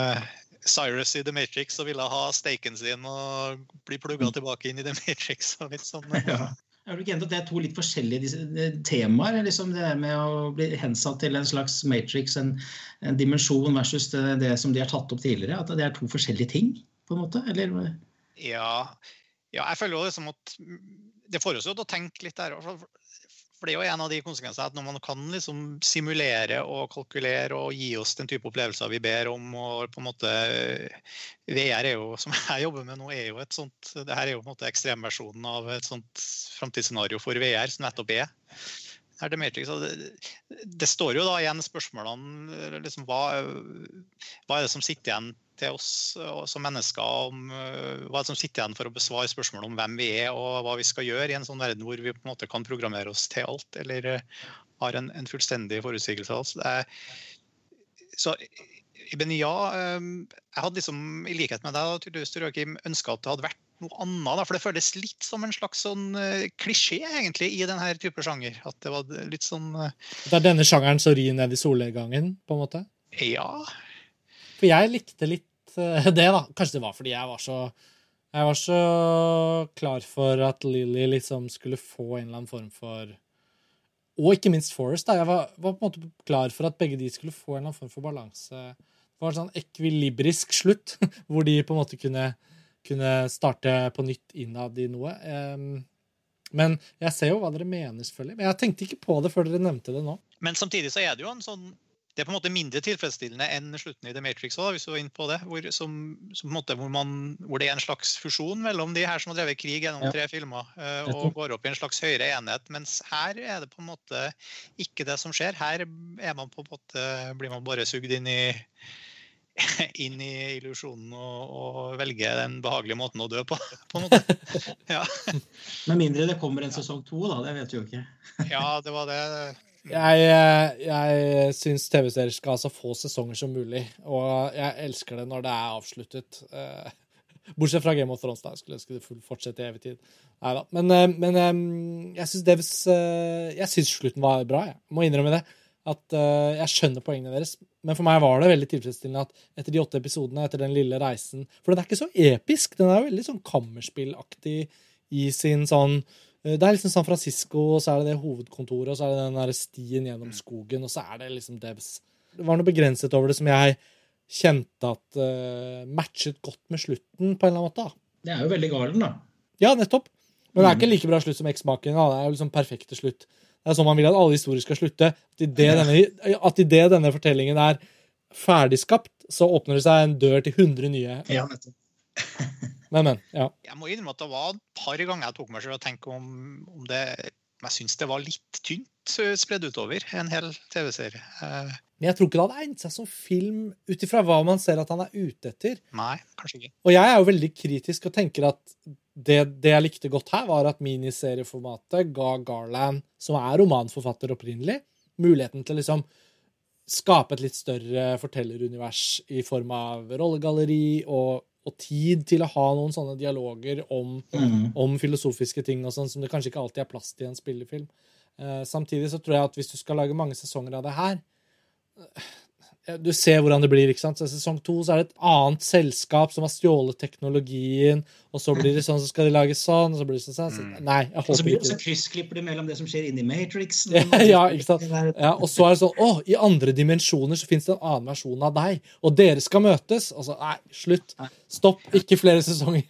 Cyrus i The Matrix og ville ha staken sin og bli plugga mm. tilbake inn i The Matrix. og litt sånn. Ja. Er du ikke enig at det er to litt forskjellige temaer? liksom Det med å bli hensatt til en slags matrix, en, en dimensjon versus det, det, som de har tatt opp tidligere? At det er to forskjellige ting, på en måte? Eller? Ja, ja jeg føler jo liksom at det får oss jo til å tenke litt der. For det er jo en av de konsekvensene at når man kan liksom simulere og kalkulere og gi oss den type opplevelser vi ber om, og på en måte VR er jo, som jeg jobber med nå, er jo et sånt det her er jo på en måte ekstremversjonen av et sånt framtidsscenario for VR, som nettopp er Her det Matrix. Det, det, står jo da igjen spørsmålene liksom, hva, hva, er det som sitter igjen til oss som mennesker? Om, hva er som sitter igjen for å besvare spørsmål om hvem vi er og hva vi skal gjøre i en sånn verden hvor vi på en måte kan programmere oss til alt, eller har en, en fullstendig forutsigelse oss? Så men ja, jeg hadde liksom, i likhet med deg tydeligvis, ønska at det hadde vært noe annet. Da, for det føles litt som en slags sånn uh, klisjé egentlig i denne type sjanger. At det var litt sånn. Det er denne sjangeren som rir ned i solnedgangen, på en måte? Ja. For jeg likte litt uh, det, da. Kanskje det var fordi jeg var så jeg var så klar for at Lily liksom skulle få en eller annen form for Og ikke minst Forest. da, Jeg var, var, på en måte klar for at begge de skulle få en eller annen form for balanse. Det var en sånn ekvilibrisk slutt, hvor de på en måte kunne kunne starte på nytt innad i noe. Men jeg ser jo hva dere mener, selvfølgelig. Men jeg tenkte ikke på det før dere nevnte det nå. Men samtidig så er det jo en sånn det er på en måte mindre tilfredsstillende enn slutten i The Matrix. Også, hvis du var inne på det, hvor, som, som måte, hvor, man, hvor, det er en slags fusjon mellom de her som har drevet krig gjennom ja. tre filmer, uh, og går opp i en slags høyere enhet. Mens her er det på en måte ikke det som skjer. Her man måte, blir man bare sugd inn i inn i illusjonen og, og, velge den behagelige måten å dø på. på en måte. Ja. Med mindre det kommer en sesong to, da. Det vet vi jo ikke. ja, det var det. Jeg, eh, jeg syns TV-serier skal ha så få sesonger som mulig. Og jeg elsker det når det er avsluttet. Eh, bortsett fra Game of Thrones, da. Jeg skulle ønske det fortsette i evig tid. Neida. Men, eh, men jeg syns Davis Jeg syns slutten var bra, jeg. Må innrømme det at jeg skjønner poengene deres. Men for meg var det veldig tilfredsstillende at etter de åtte episodene, etter den lille reisen For den er ikke så episk. Den er veldig sånn kammerspillaktig i sin sånn Det er liksom San Francisco, og så er det det hovedkontoret, og så er det den der stien gjennom skogen, og så er det liksom Debs. Det var noe begrenset over det som jeg kjente at uh, matchet godt med slutten, på en eller annen måte. Det er jo veldig galen, da. Ja, nettopp. Men det er ikke like bra slutt som X-maken. Det er jo liksom perfekte slutt. Det er sånn man vil at alle historier skal slutte. At idet denne, at i det denne fortellingen er ferdigskapt, så åpner det seg en dør til 100 nye. Ja, men, men. ja. Jeg må innrømme at det var et par ganger jeg tok meg selv og tenkte om, om det Jeg syns det var litt tynt eh, spredd utover en hel TV-serie. Uh, men jeg tror ikke det hadde egnet seg som film ut ifra hva man ser at han er ute etter. Nei, kanskje ikke. Og jeg er jo veldig kritisk og tenker at det, det, jeg likte godt her, var at miniserieformatet ga Garland, som er romanforfatter opprinnelig, muligheten til å liksom skape et litt større fortellerunivers i form av rollegalleri og, og tid til å ha noen sånne dialoger om, mm. om filosofiske ting og sånn, som det kanskje ikke alltid er plass til i en spillefilm. Eh, samtidig så tror jeg at hvis du skal lage mange sesonger av det her du ser hvordan det blir. ikke sant? Så I Sesong to så er det et annet selskap som har stjålet teknologien. Og så blir det sånn, så skal de lage sånn, og så blir det sånn. Så, mm. nei, jeg håper ikke det. Så kryssklipper de mellom det som skjer inni Matrix. ja, ikke sant? Ja, og så er det sånn Å, i andre dimensjoner så fins det en annen versjon av deg. Og dere skal møtes. Og så Nei, slutt. Stopp. Ikke flere sesonger.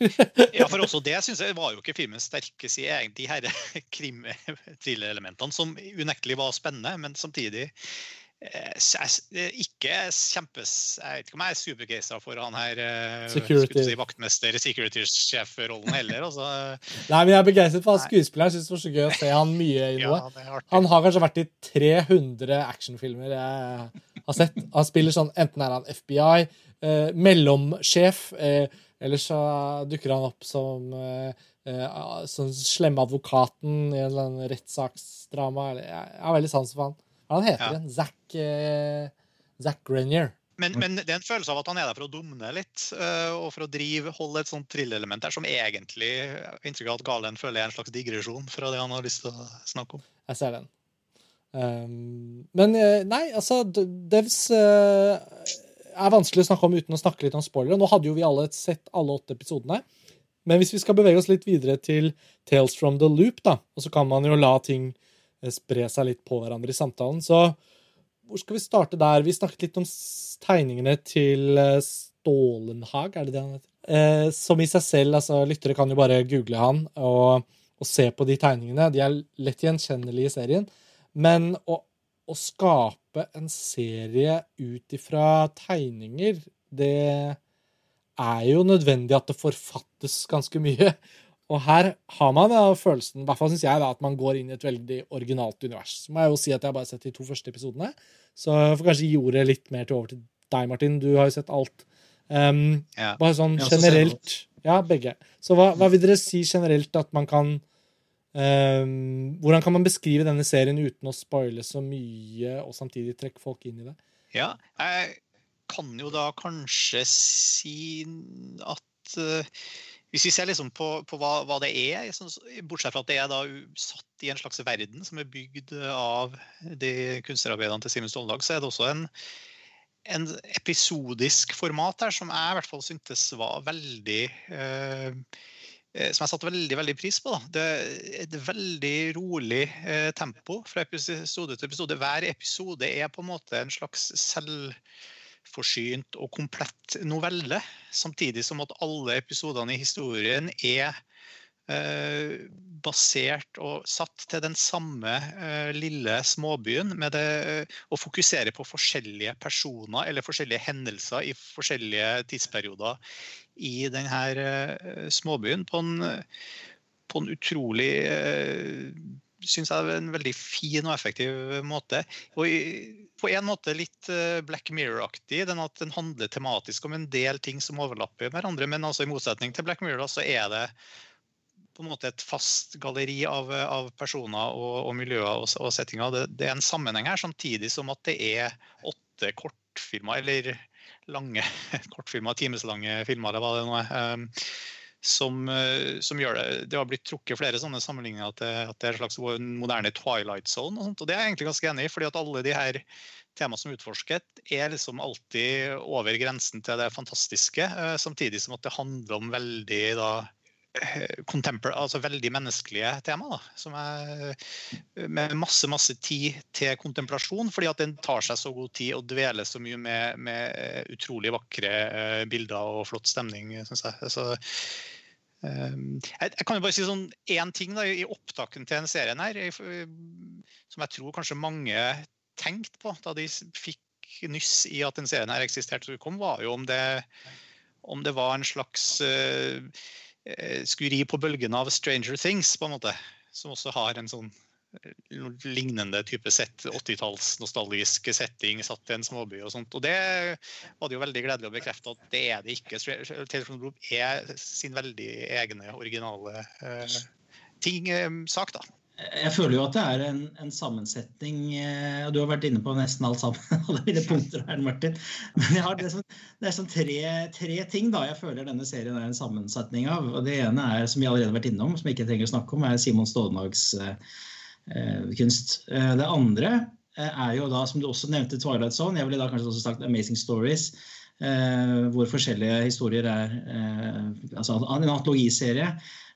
ja, for også det synes jeg var jo ikke filmens sterke side, de her krim-thriller-elementene, som unektelig var spennende, men samtidig Eh, ikke kjempes Jeg vet ikke om jeg er supergeistra for han her eh, security. Si, vaktmester, security-sjef-rollen heller. Altså. Nei, men Jeg er begeistret for skuespilleren. Jeg syns det var så gøy å se han mye i noe. Ja, han har kanskje vært i 300 actionfilmer jeg har sett. Han spiller sånn, Enten er han FBI, eh, mellomsjef, eh, eller så dukker han opp som eh, eh sånn slemme advokaten i en sånn rettssaksdrama. Jeg har veldig sans for han. Han heter ja. Zack, eh, Zack Grenier. Men, men, det er en følelse av at han er der for å dumne litt, uh, og for å drive, holde et sånt trillelement der som egentlig inntrykk av at Galen føler er en slags digresjon fra det han har lyst til å snakke om. Jeg ser den. Um, men uh, nei, altså Devs uh, er vanskelig å snakke om uten å snakke litt om spoilere. Nå hadde jo vi alle sett alle åtte episodene. Men hvis vi skal bevege oss litt videre til Tales from the Loop, da, og så kan man jo la ting spre seg litt på hverandre i samtalen, så hvor skal vi starte der? Vi snakket litt om tegningene til eh, Stålenhag, er det det han heter? Eh, som i seg selv, altså Lyttere kan jo bare google han og, og se på de tegningene. De er lett gjenkjennelige i serien. Men å, å skape en serie ut ifra tegninger, det er jo nødvendig at det forfattes ganske mye. Og her har man da følelsen, i hvert fall syns jeg, da, at man går inn i et veldig originalt univers. Så må jeg jo si at jeg har bare sett de to første episodene, så jeg får kanskje gi ordet litt mer til over til deg, Martin. Du har jo sett alt. Um, ja. Bare sånn generelt Ja, begge. Så hva, hva, vil dere si generelt at man kan um, Hvordan kan man beskrive denne serien uten å spoile så mye, og samtidig trekke folk inn i det? Ja, jeg kan jo da kanskje si at uh, hvis vi ser liksom på, på hva, hva, det er, bortsett fra at det er da satt i en slags verden som er bygd av de kunstnerarbeidene til Simen Ståldag, så er det også en, en, episodisk format her som jeg i hvert fall syntes var veldig eh, eh som jeg satte veldig veldig pris på. Da. Det er et veldig rolig eh, tempo fra episode til episode. Hver episode er på en måte en slags selv selvforsynt og komplett novelle. Samtidig som at alle episodene i historien er eh, basert og satt til den samme eh, lille småbyen. Med det, eh, å fokusere på forskjellige personer eller forskjellige hendelser i forskjellige tidsperioder i denne eh, småbyen. På en, på en utrolig eh, syns jeg er en veldig fin og effektiv måte. Og på en måte litt eh, Black Mirror-aktig. Den at den handler tematisk om en del ting som overlapper hverandre. Men altså i motsetning til Black Mirror så er det på en måte et fast galleri av, av personer og, og, miljøer og, og settinger. Det, det, er en sammenheng her, samtidig som at det er åtte kortfilmer, eller lange kortfilmer, timeslange filmer, eller hva det nå er. Som, eh, som, gjør det Det har blitt trukket flere sånne sammenligninger til at det er en slags moderne Twilight Zone. Og, sånt, og det er jeg egentlig ganske enig i, fordi at alle de her temaene som er utforsket, er liksom alltid over grensen til det fantastiske. Eh, samtidig som at det handler om veldig da, eh, altså veldig menneskelige tema. Da, er med masse masse tid til kontemplasjon, fordi at den tar seg så god tid og dveler så mye med, med utrolig vakre bilder og flott stemning, syns jeg. Så, jeg, kan jo bare si sånn ting da, i opptaken til denne serien her, som jeg tror kanskje mange tenkte på da de fikk nyss i at den serien her eksisterte kom, var jo om det, om det var en slags uh, skuri på bølgene av Stranger Things, på en måte. Som også har en sånn lignende type 80-talls nostalgisk setting satt i en småby. Og sånt. Og det var det jo veldig gledelig å bekrefte at det er det ikke. Telephone Group er sin veldig egne, originale eh, ting, uh, sak. da. Jeg føler jo at det er en, en, sammensetning eh, og Du har vært inne på nesten alt sammen. alle mine punkter her, Martin. Men har det er sånn, det er sånn tre, tre, ting da jeg føler denne serien er en sammensetning av. og Det ene er, som vi allerede har vært innom, som jeg ikke trenger å snakke om, er Simon Stålnags Eh, kunst. Eh, det andre eh, er jo da, som du også nevnte, Twilight Zone. Jeg ville da kanskje også sagt Amazing Stories. hvor forskjellige historier er altså En antologiserie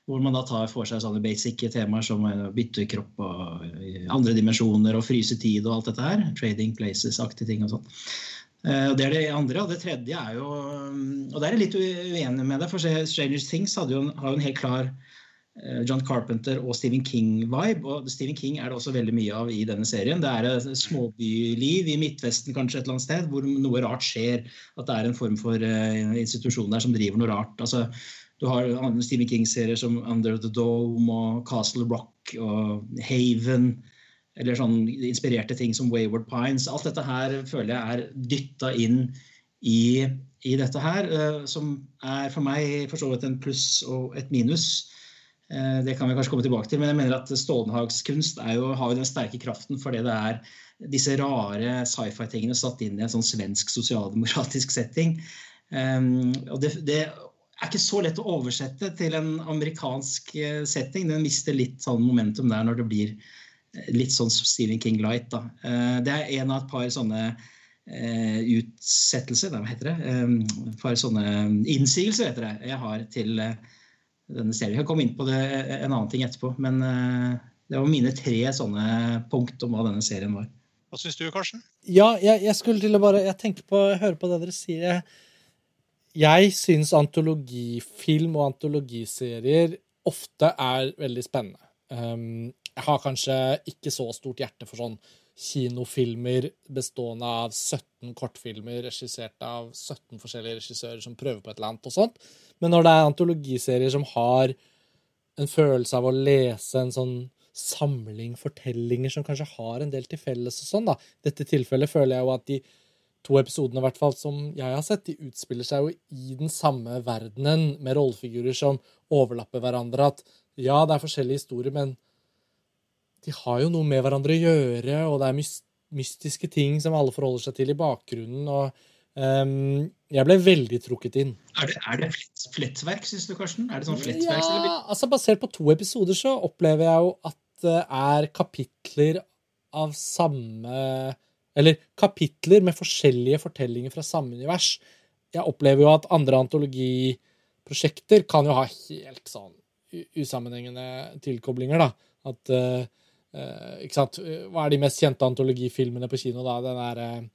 hvor man da tar for seg sånne basic temaer som bytte kropp og andre dimensjoner og fryse tid og alt dette her. Trading places-aktige ting og sånn. Det er det andre. Og det tredje er jo Og der er jeg litt uenig med deg, for Stranger Things jo, har jo en helt klar Eh, John Carpenter og Stephen King-vibe. og Stephen King er det også veldig mye av i denne serien. Det er et småbyliv i Midtvesten kanskje et eller annet sted, hvor noe rart skjer. At det er en form for uh, institusjon der som driver noe rart. Altså, du har Stephen King-serier som Under the Dome og Castle Rock og Haven. Eller sånn inspirerte ting som Wayward Pines. Alt dette her føler jeg er dytta inn i, i dette her, uh, som er for meg for så vidt en pluss og et minus. Det kan vi kanskje komme tilbake til, men jeg mener at Stålenhags kunst jo, har jo den sterke kraften fordi det er disse rare sci-fi-tingene satt inn i en sånn svensk sosialdemokratisk setting. og det, det er ikke så lett å oversette til en amerikansk eh, setting. Den mister litt sånn momentum der når det blir eh, litt sånn Stephen King light. Da. Eh, det er en av et par sånne utsettelser, hva heter det? Et par sånne innsigelser, heter det, jeg har til denne serien. Jeg kan komme inn på det en annen ting etterpå, men det var mine tre sånne punkt om hva denne serien var. Hva syns du, Karsten? Ja, jeg, jeg, skulle til å bare Jeg tenker på, jeg hører på det dere sier. Jeg, jeg syns antologifilm og antologiserier ofte er veldig spennende. Um, jeg har kanskje ikke så stort hjerte for sånn kinofilmer bestående av 17 kortfilmer regissert av 17 forskjellige regissører som prøver på et eller annet og sånt. Men når det er antologiserier som har en følelse av å lese en sånn samling fortellinger som kanskje har en del til felles og sånn, da. I dette tilfellet føler jeg jo at de to episodene i hvert fall som jeg har sett, de utspiller seg jo i den samme verdenen, med rollefigurer som overlapper hverandre. At ja, det er forskjellige historier, men de har jo noe med hverandre å gjøre, og det er mystiske ting som alle forholder seg til i bakgrunnen. og um, Jeg ble veldig trukket inn. Er det, er det flettverk, syns du, Karsten? Er det sånn flettverk? Ja, altså Basert på to episoder så opplever jeg jo at det er kapitler av samme eller kapitler med forskjellige fortellinger fra samme univers. Jeg opplever jo at andre antologiprosjekter kan jo ha helt sånn usammenhengende tilkoblinger, da. At uh, Ikke sant. Hva er de mest kjente antologifilmene på kino, da? Den er uh,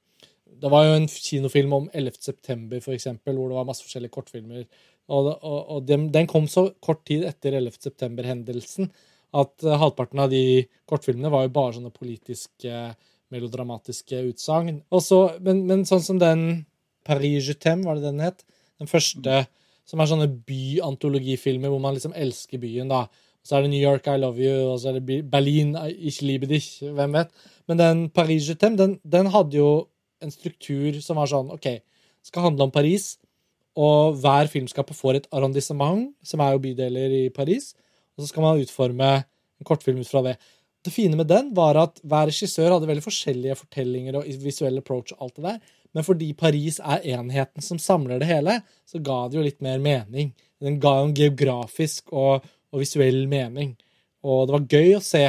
Det var jo en kinofilm om 11. september, for eksempel, hvor det var masse forskjellige kortfilmer. Og, og, og den, den, kom så kort tid etter 11. september-hendelsen at halvparten av de kortfilmene var jo bare sånne politiske melodramatiske utsagn. Men, men, sånn som den Paris Je var det den het? Den første som er sånne byantologifilmer hvor man liksom elsker byen, da. så er det New York, I love you, og så er det Berlin, ich liebe dich, hvem vet. Men den Paris Je den, den, hadde jo en struktur som var sånn OK, skal handle om Paris, og hver filmskaper får et arrondissement, som er jo bydeler i Paris, og så skal man utforme en kortfilm ut fra det. Det fine med den var at hver regissør hadde veldig forskjellige fortellinger og visuell approach. og alt det der. Men fordi Paris er enheten som samler det hele, så ga det jo litt mer mening. Den ga jo en geografisk og, og visuell mening. Og det var gøy å se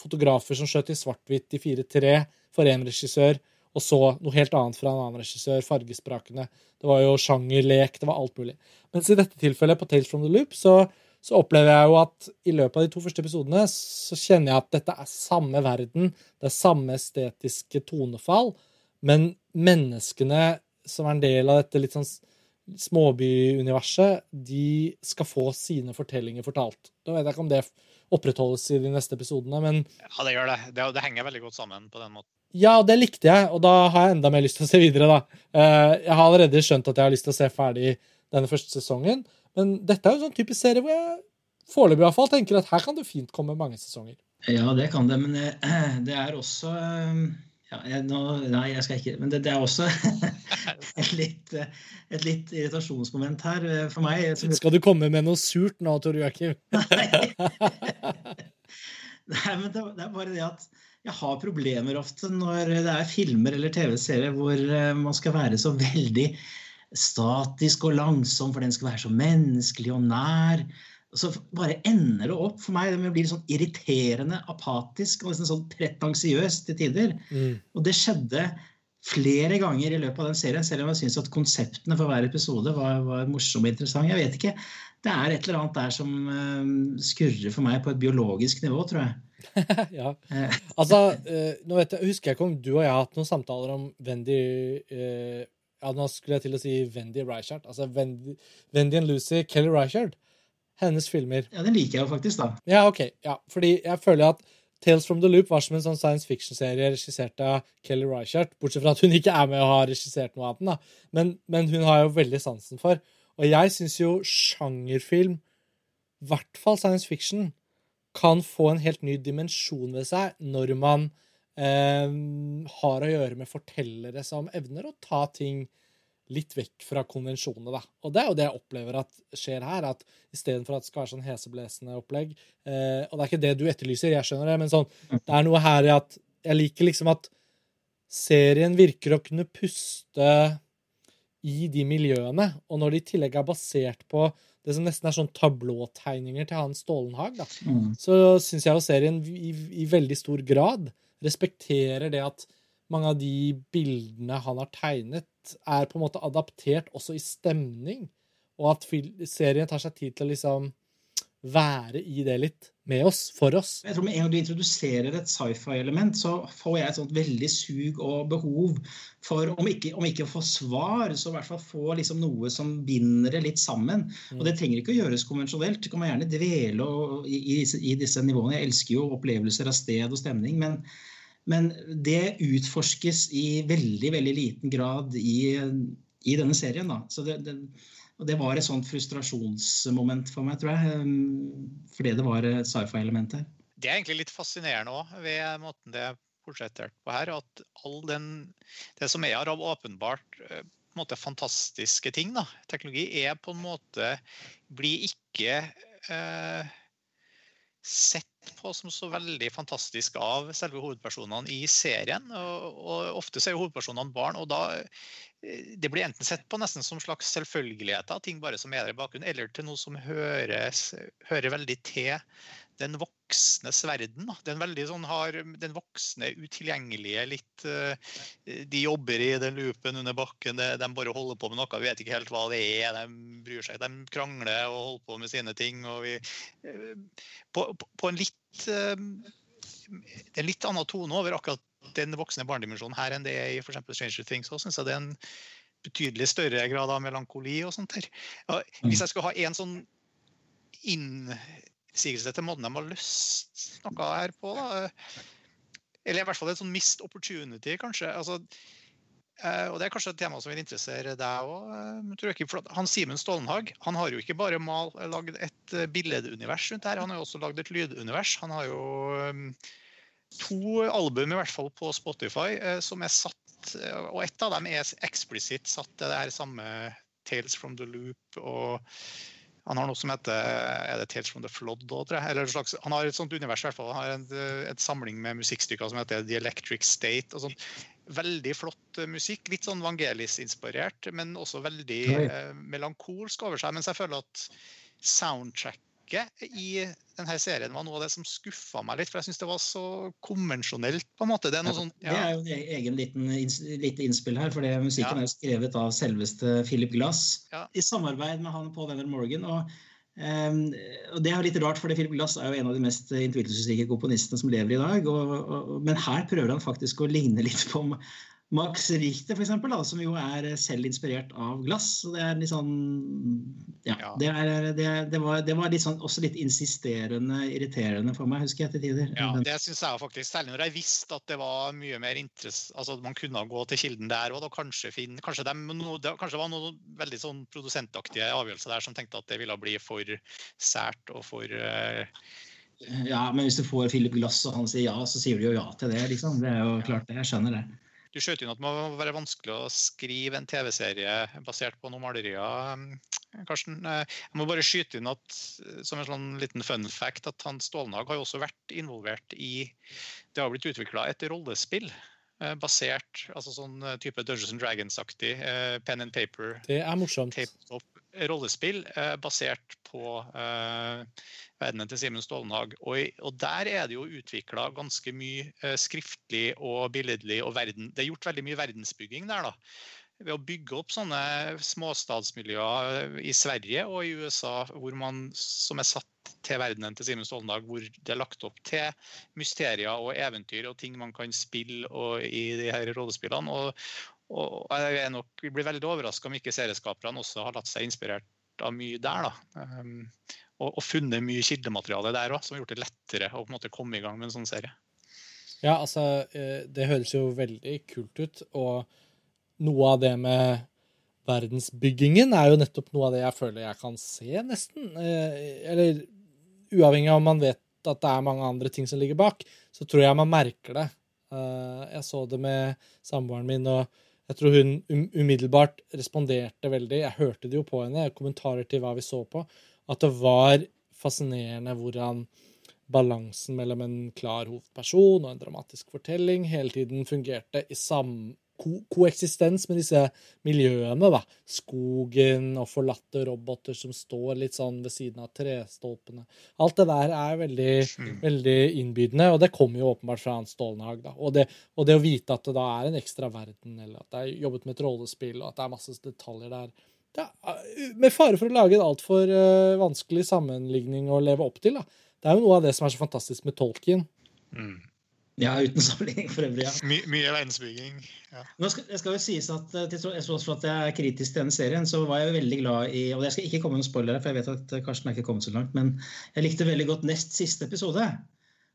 fotografer som skjøt i svart-hvitt i 4-3 for én regissør, og så noe helt annet fra en annen regissør, fargesprakende. Det var jo sjangerlek, det var alt mulig. Mens i dette tilfellet, på Tales from the Loop, så så opplever jeg jo at i løpet av de to første episodene så kjenner jeg at dette er samme verden, det er samme estetiske tonefall, men menneskene som er en del av dette litt sånn småbyuniverset, de skal få sine fortellinger fortalt. Da vet jeg ikke om det opprettholdes i de neste episodene, men Ja, det gjør det. Det, det henger veldig godt sammen på den måten. Ja, det likte jeg, og da har jeg enda mer lyst til å se videre, da. Eh, jeg har allerede skjønt at jeg har lyst til å se ferdig denne første sesongen. Men dette er jo sånn typisk serie hvor jeg foreløpig i hvert fall tenker at her kan det fint komme mange sesonger. Ja, det kan det, men eh, det er også eh, ja, jeg, nå, Nei, jeg skal ikke Men det, det er også et, litt, et litt irritasjonsmoment her eh, for meg. Skal du komme med noe surt nå, Tor Joakim? nei. nei, men det, det er bare det at jeg har problemer ofte når det er filmer eller TV-serier hvor man skal være så veldig statisk og langsom, for den skal være så menneskelig og nær. Så bare ender det opp for meg med å bli sånn irriterende apatisk og nesten sånn pretensiøs til tider. Mm. Og det skjedde flere ganger i løpet av den serien, selv om jeg syns at konseptene for hver episode var, var morsomme og interessante. Jeg vet ikke. Det er et eller annet der som uh, skurrer for meg på et biologisk nivå, tror jeg. ja. Eh. altså, uh, nå vet jeg, husker jeg ikke om du og jeg har hatt noen samtaler om Wendy uh, ja, nå skulle jeg til å si Wendy Reichard. Altså Wendy, Wendy and Lucy Kelly Reichard. Hennes filmer. Ja, den liker jeg jo faktisk, da. Ja, ok. Ja, fordi jeg føler at Tales from the Loop var som en sånn science fiction-serie regissert av Kelly Reichardt, Bortsett fra at hun ikke er med og har regissert noe av den. da. Men, men hun har jo veldig sansen for. Og jeg syns jo sjangerfilm, i hvert fall science fiction, kan få en helt ny dimensjon ved seg når man eh, har å gjøre med fortellere som evner å ta ting litt vekk fra konvensjonene, da. Og det er jo det jeg opplever at skjer her. at Istedenfor at det skal være sånn heseblesende opplegg eh, Og det er ikke det du etterlyser, jeg skjønner det, men sånn, det er noe her i at jeg liker liksom at serien virker å kunne puste i de miljøene. Og når det i tillegg er basert på det som nesten er sånn tablåtegninger til Hans Stålenhag, da, mm. så syns jeg jo serien i, i, veldig stor grad respekterer det at mange av de bildene han har tegnet, er på en måte adaptert også i stemning, og at serien tar seg tid til å liksom være i det litt med oss, for oss. Jeg tror Med en gang du introduserer et sci-fi-element, så får jeg et sånt veldig sug og behov for, om ikke, om ikke å få svar, så i hvert fall få liksom noe som binder det litt sammen. Mm. Og det trenger ikke å gjøres konvensjonelt. Det kan man gjerne dvele i, i, i, disse nivåene. Jeg elsker jo opplevelser av sted og stemning. men men det utforskes i veldig veldig liten grad i, i denne serien. Det, det, og det var et sånt frustrasjonsmoment for meg, tror jeg. Um, fordi det var sci-fi-element her. Det er egentlig litt fascinerende òg ved måten det er portrettert på her. At all den, det som er av åpenbart eh, måte fantastiske ting, da, teknologi, er på en måte Blir ikke eh, sett på som så veldig fantastisk av selve hovedpersonene i serien. Og, og ofte er hovedpersonene barn, og da eh, det blir enten sett på nesten som slags selvfølgeligheter, ting bare som er der i bakgrunnen, eller til noe som høres, hører veldig til den voksnes verden. Den, sånn, har, den voksne, utilgjengelige, litt uh, De jobber i den loopen under bakken, de, de, bare holder på med noe, vi vet ikke helt hva det er. De bryr seg, de krangler og holder på med sine ting. Vi, uh, på, på, en litt det er en litt annen tone over akkurat den voksne barnedimensjonen her enn det er i for Stranger Things. Også, synes jeg det er en betydelig større grad av melankoli og sånt her. Hvis jeg skulle ha en sånn inn innsigelse etter måten de har løst noe her på. Da. Eller i hvert fall et sånn missed opportunity, kanskje. Altså, eh, og Det er kanskje et tema som vil interessere deg òg. Han Simen Stålenhag han har jo ikke bare mal, lagd et eh, billedunivers rundt her, han har jo også lagd et lydunivers. Han har jo um, to album i hvert fall på Spotify som er satt, og ett av dem er eksplisitt satt til det her samme Tales from the Loop og han har noe som heter er det Tales from the Flood også, Eller slags, han har et sånt univers i hvert fall. Han har en, et samling med musikkstykker som heter The Electric State. og sånt. Veldig flott musikk. Litt sånn Vangelis-inspirert, men også veldig eh, melankolsk over seg. Mens jeg føler at soundtracket i denne serien var noe av det som skuffa meg litt. For jeg syns det var så konvensjonelt. på en måte. Det er, noe sånn ja. det er jo en egen liten lite innspill her. For det musikken ja. er skrevet av selveste Philip Glass ja. i samarbeid med han Paul Venner Morgan. og Um, og Det er jo litt rart, for Philip Glass er jo en av de mest innflytelsesrike komponistene som lever i dag. Og, og, men her prøver han faktisk å ligne litt på Max Richter, for eksempel, da, som jo er selv inspirert av glass. Så det er litt sånn Ja. ja. Det, er, det, det, var, det, var, litt sånn, også litt insisterende, irriterende for meg, husker jeg til tider. Ja, det syns jeg faktisk. Særlig når jeg visste at det var mye mer interesse Altså at man kunne gå til kilden der da kanskje finne Kanskje, de, no, det, kanskje var noen veldig sånn produsentaktige avgjørelser der som tenkte at det ville bli for sært og for uh, ja, men hvis du får Philip Glass og han sier ja, så sier du jo ja til det. liksom. Det er jo klart det. Jeg skjønner det. Du skjøt inn at det må være vanskelig å skrive en TV-serie basert på noen malerier. Mm, Karsten. Eh, jeg må bare skyte inn at, eh, som en sånn liten fun fact at Hans Stålnag har jo også vært involvert i Det har blitt utvikla et rollespill eh, basert altså sånn type Dungeons and Dragons-aktig pen and paper. Det er morsomt. Rollespill basert på verdenen til Simen Stålenhag. Og, der er det jo utvikla ganske mye eh, skriftlig og billedlig og verden. Det er gjort veldig mye verdensbygging der, da. Ved å bygge opp sånne småstadsmiljøer eh, i Sverige og i USA hvor man, som er satt til verdenen til Simen Stålenhag, hvor det er lagt opp til mysterier og eventyr og ting man kan spille i de her rollespillene. Og, og jeg er nok, blir veldig overraska om ikke serieskaperne også har latt seg inspirert av mye der. Um, og, og funnet mye kildemateriale der òg, som har gjort det lettere å på en måte komme i gang med en sånn serie. Ja, altså, eh, det høres jo veldig kult ut, og noe av det med verdensbyggingen er jo nettopp noe av det jeg føler jeg kan se, nesten. Eh, eller uavhengig av om man vet at det er mange andre ting som ligger bak, så tror jeg man merker det. Eh, jeg så det med samboeren min, og Jeg tror hun um, umiddelbart responderte veldig. Jeg hørte det jo på henne, kommentarer til hva vi så på, at det var fascinerende hvordan balansen mellom en klar hovedperson og en dramatisk fortelling hele tiden fungerte i sam ko koeksistens med disse miljøene. da. Skogen og forlatte roboter som står litt sånn ved siden av trestolpene. Alt det der er veldig, mm. veldig innbydende, og det kommer jo åpenbart fra Hans Stålenhag. da. Og det, og det, å vite at det da er en ekstra verden, eller at det er jobbet med et rollespill, og at det er masse detaljer der. Er, med fare for å lage en altfor uh, vanskelig sammenligning å leve opp til. da. Det er jo noe av det som er så fantastisk med Tolkien. Mm. Ja, uten sammenligning for øvrig. ja. My, mye verdensbygging. Ja. Nå skal, jeg skal jo sies at eh, til tross for at jeg er kritisk til denne serien, så var jeg veldig glad i Og jeg skal ikke komme med noen spoilere, for jeg vet at Karsten er ikke kommet så langt, men jeg likte veldig godt nest siste episode.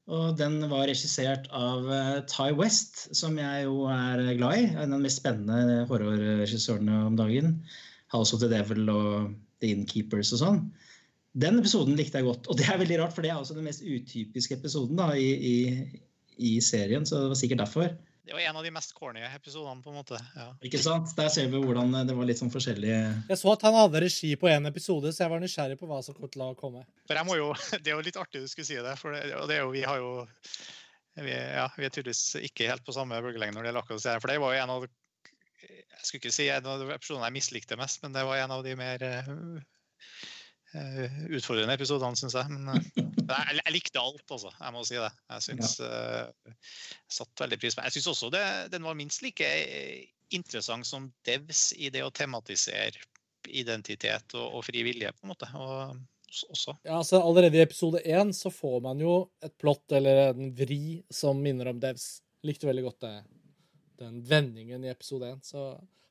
Og den var regissert av uh, Ty West, som jeg jo er glad i. En av de mest spennende horrorregissørene om dagen. House of the Devil og The Innkeepers og sånn. Den episoden likte jeg godt. Og det er veldig rart, for det er også den mest utypiske episoden da, i, i i serien, så det var sikkert derfor. Det var en av de mest corny episodene, på en måte. Ja. Ikke sant? Der ser vi hvordan det var litt sånn forskjellige Jeg så at han hadde regi på én episode, så jeg var nysgjerrig på hva som kom til å komme. For jeg må jo, Det er jo litt artig du skulle si det, for det, det er jo, vi har jo vi, ja, vi er tydeligvis ikke helt på samme bølgelengde når det gjelder akkurat det. For det var jo en av jeg skulle ikke si en av de episodene jeg mislikte mest, men det var en av de mer uh, utfordrende episodene, syns jeg. Men uh, jeg, jeg, likte alt, altså. Jeg må si det. Jeg syns ja. uh, satt veldig pris på Jeg syns også det, den var minst like interessant som Devs i det å tematisere identitet og, og fri vilje, på en måte. Og, også. Ja, altså Allerede i episode én så får man jo et plott eller en vri som minner om Devs. Likte veldig godt det, den vendingen i episode én. Så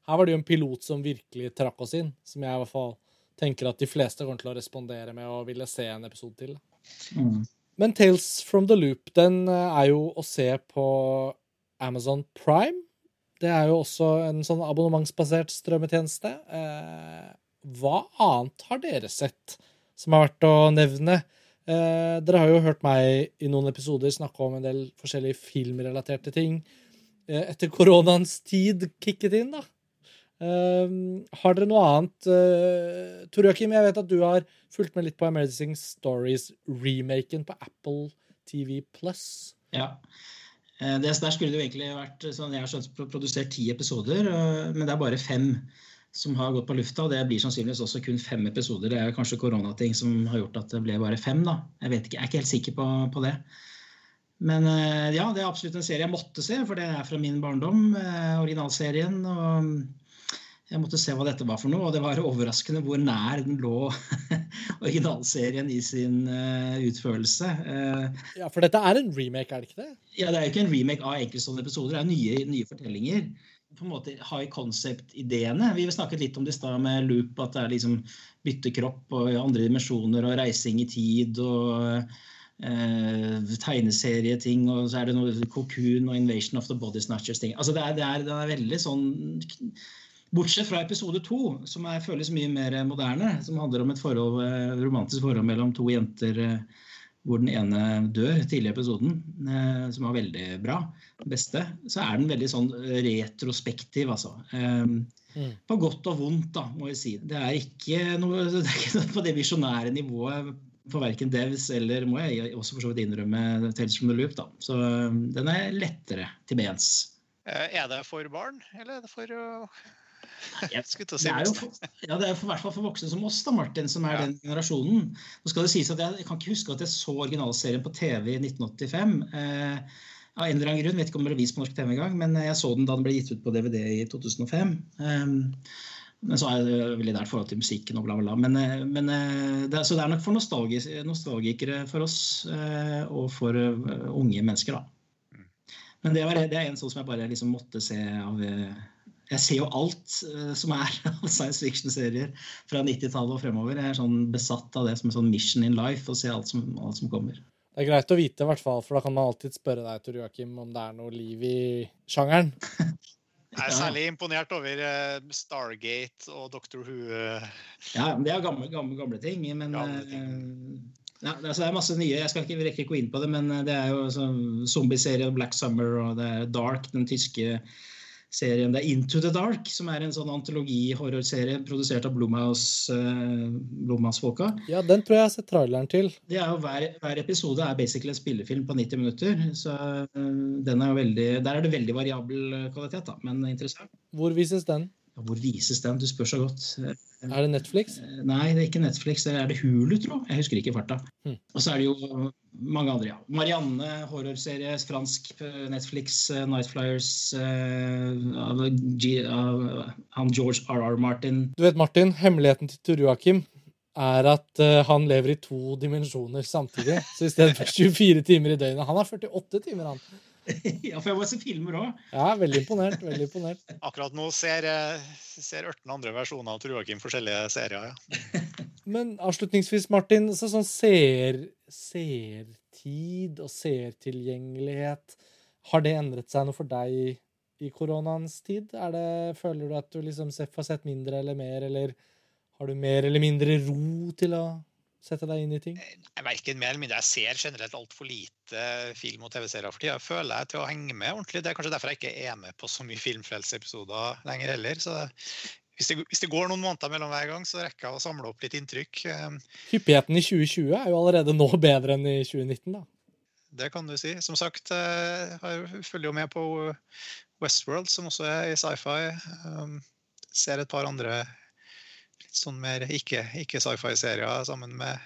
her var det jo en pilot som virkelig trakk oss inn, som jeg i hvert fall tenker at de fleste kommer til å respondere med å ville se en episode til. Mm. Men Tales from the Loop den eh, er jo å se på Amazon Prime. Det er jo også en sånn abonnementsbasert strømmetjeneste. Eh, hva annet har dere sett som har vært å nevne? Eh, dere har jo hørt meg i noen episoder snakke om en del forskjellige filmrelaterte ting. Eh, etter koronaens tid kicket inn, da. Uh, har dere noe annet uh, Tor Joakim, jeg vet at du har fulgt med litt på Amazing Stories-remaken på Apple TV Plus. Ja. Uh, det, der skulle det jo egentlig vært sånn jeg har skjønt, produsert ti episoder, uh, men det er bare fem som har gått på lufta. og Det blir sannsynligvis også kun fem episoder. Det er kanskje koronating som har gjort at det ble bare fem. da. Jeg vet ikke, jeg er ikke helt sikker på, på det. Men ja, det er absolutt en serie jeg måtte se, for det er fra min barndom. originalserien. og jeg måtte se hva dette var for noe, og det var overraskende hvor nær den lå originalserien i sin uh, utførelse. Uh, ja, For dette er en remake, er det ikke det? Ja, det er jo ikke en remake av enkeltstående episoder. Det er nye, nye fortellinger. På en måte High concept-ideene. Vi snakket litt om det i stad med loop, at det er liksom byttekropp og andre dimensjoner og reising i tid. og Uh, tegneserieting, og så er det noe Cocoon og Invasion of the Body Snatchers-ting. Altså det er, det, er, det er veldig sånn Bortsett fra episode to, som er, føles mye mer moderne. Som handler om et forhold, eh, romantisk forhold mellom to jenter eh, hvor den ene dør tidlig i episoden, eh, som var veldig bra. beste. Så er den veldig sånn retrospektiv, altså. Mm. På godt og vondt, da, må jeg si. Det er ikke noe, det er ikke noe på det visjonære nivået for verken Devs eller må jeg også for så vidt innrømme Tales from the Loop. da. Så den er lettere til bens. Er det for barn, eller er det for jeg skulle til å si det er jo for, ja, det er for, hvert fall for voksne som oss, da, Martin, som er ja. den generasjonen. Nå skal det sies at jeg, jeg, kan ikke huske at jeg så originalserien på TV i 1985. Eh, av en eller annen grunn, vet ikke om det ble vist på norsk TV engang, men jeg så den da den ble gitt ut på DVD i 2005. Um, men så er det veldig nært forhold til musikken og bla, bla, bla. Men, eh, men eh, det, så det er nok for nostalgikere for oss uh, og for unge mennesker, da. Mm. Men det, var, det, er en sånn som jeg bare liksom måtte se av jeg ser jo alt uh, som er av science fiction-serier fra 90-tallet og fremover. Jeg er sånn besatt av det som en sånn mission in life, å se alt som, alt som kommer. Det er greit å vite, i hvert fall, for da kan man alltid spørre deg Tor Joakim, om det er noe liv i sjangeren. Jeg er særlig imponert over uh, Stargate og Doctor Who. Uh... Ja, det er gamle, gamle, gamle ting. Men gamle ting. Ja, det er masse nye. Jeg skal ikke rekke gå inn på det, men det er jo sånn zombieserie Black Summer og det er Dark, den tyske serien Det er Into the Dark, som er en sånn antologi-horrorserie produsert av uh, Blomhouse-folka. Ja, den tror jeg har sett traileren til. Det er jo hver, hver, episode er basically en spillefilm på 90 minutter. Så uh, den er veldig Der er det veldig variabel kvalitet, da, men interessant. Hvor vises den? Hvor vises den? Du spør så godt. Er det Netflix? Nei, det er ikke Netflix. Er det Hulu, tro. Jeg husker ikke farta. Mm. Og så er det jo mange andre, ja. Marianne, horrorserie, fransk Netflix, Night Flyers uh, uh, Han George R.R. Martin. Du vet, Martin, hemmeligheten til Tor Joakim er at uh, han lever i to dimensjoner samtidig. Så i stedet for 24 timer i døgnet Han har 48 timer, han. ja, for jeg må se filmer òg. Ja, veldig imponert. veldig imponert. Akkurat nå ser, ser 18 andre versjoner av Tor Joakim forskjellige serier. ja. Men avslutningsvis, Martin, så sånn ser, seertid og seertilgjengelighet Har det endret seg noe for deg i koronaens tid? Det, føler du at du liksom har sett mindre eller mer, eller har du mer eller mindre ro til å sette deg inn i ting? Jeg Verken mer eller mindre. Jeg ser generelt altfor lite film og TV-serier for tida. Føler jeg til å henge med ordentlig. Det er kanskje derfor jeg ikke er med på så mye Filmfrelseepisoder lenger heller. Så hvis det, hvis det, går noen måneder mellom hver gang, så rekker jeg å samle opp litt inntrykk. Hyppigheten i 2020 er jo allerede nå bedre enn i 2019, da. Det kan du si. Som sagt, jeg følger jo med på Westworld, som også er i sci-fi. Ser et par andre litt sånn mer ikke-sci-fi-serier sammen med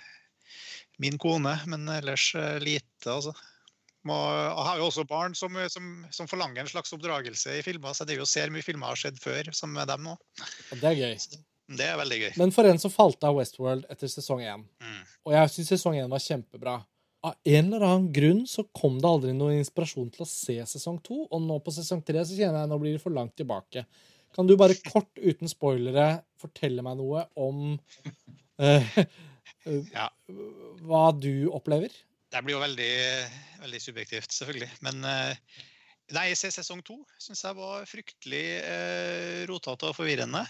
min kone, men ellers lite, altså. Jeg har jo også barn som, som, som, forlanger en slags oppdragelse i filmer, så det er jo ser mye filmer har skjedd før sammen med dem nå. Det er gøy. Det er veldig gøy. Men for en som falt av Westworld etter sesong én, mm. og jeg syns sesong én var kjempebra Av en eller annen grunn så kom det aldri noen inspirasjon til å se sesong to, og nå på sesong tre så kjenner jeg at nå blir det for langt tilbake. Kan du bare kort, uten spoilere, fortelle meg noe om uh, ja. hva du opplever? Det blir jo veldig, veldig subjektivt, selvfølgelig. Men uh, nei, sesong to syns jeg var fryktelig uh, rotete og forvirrende.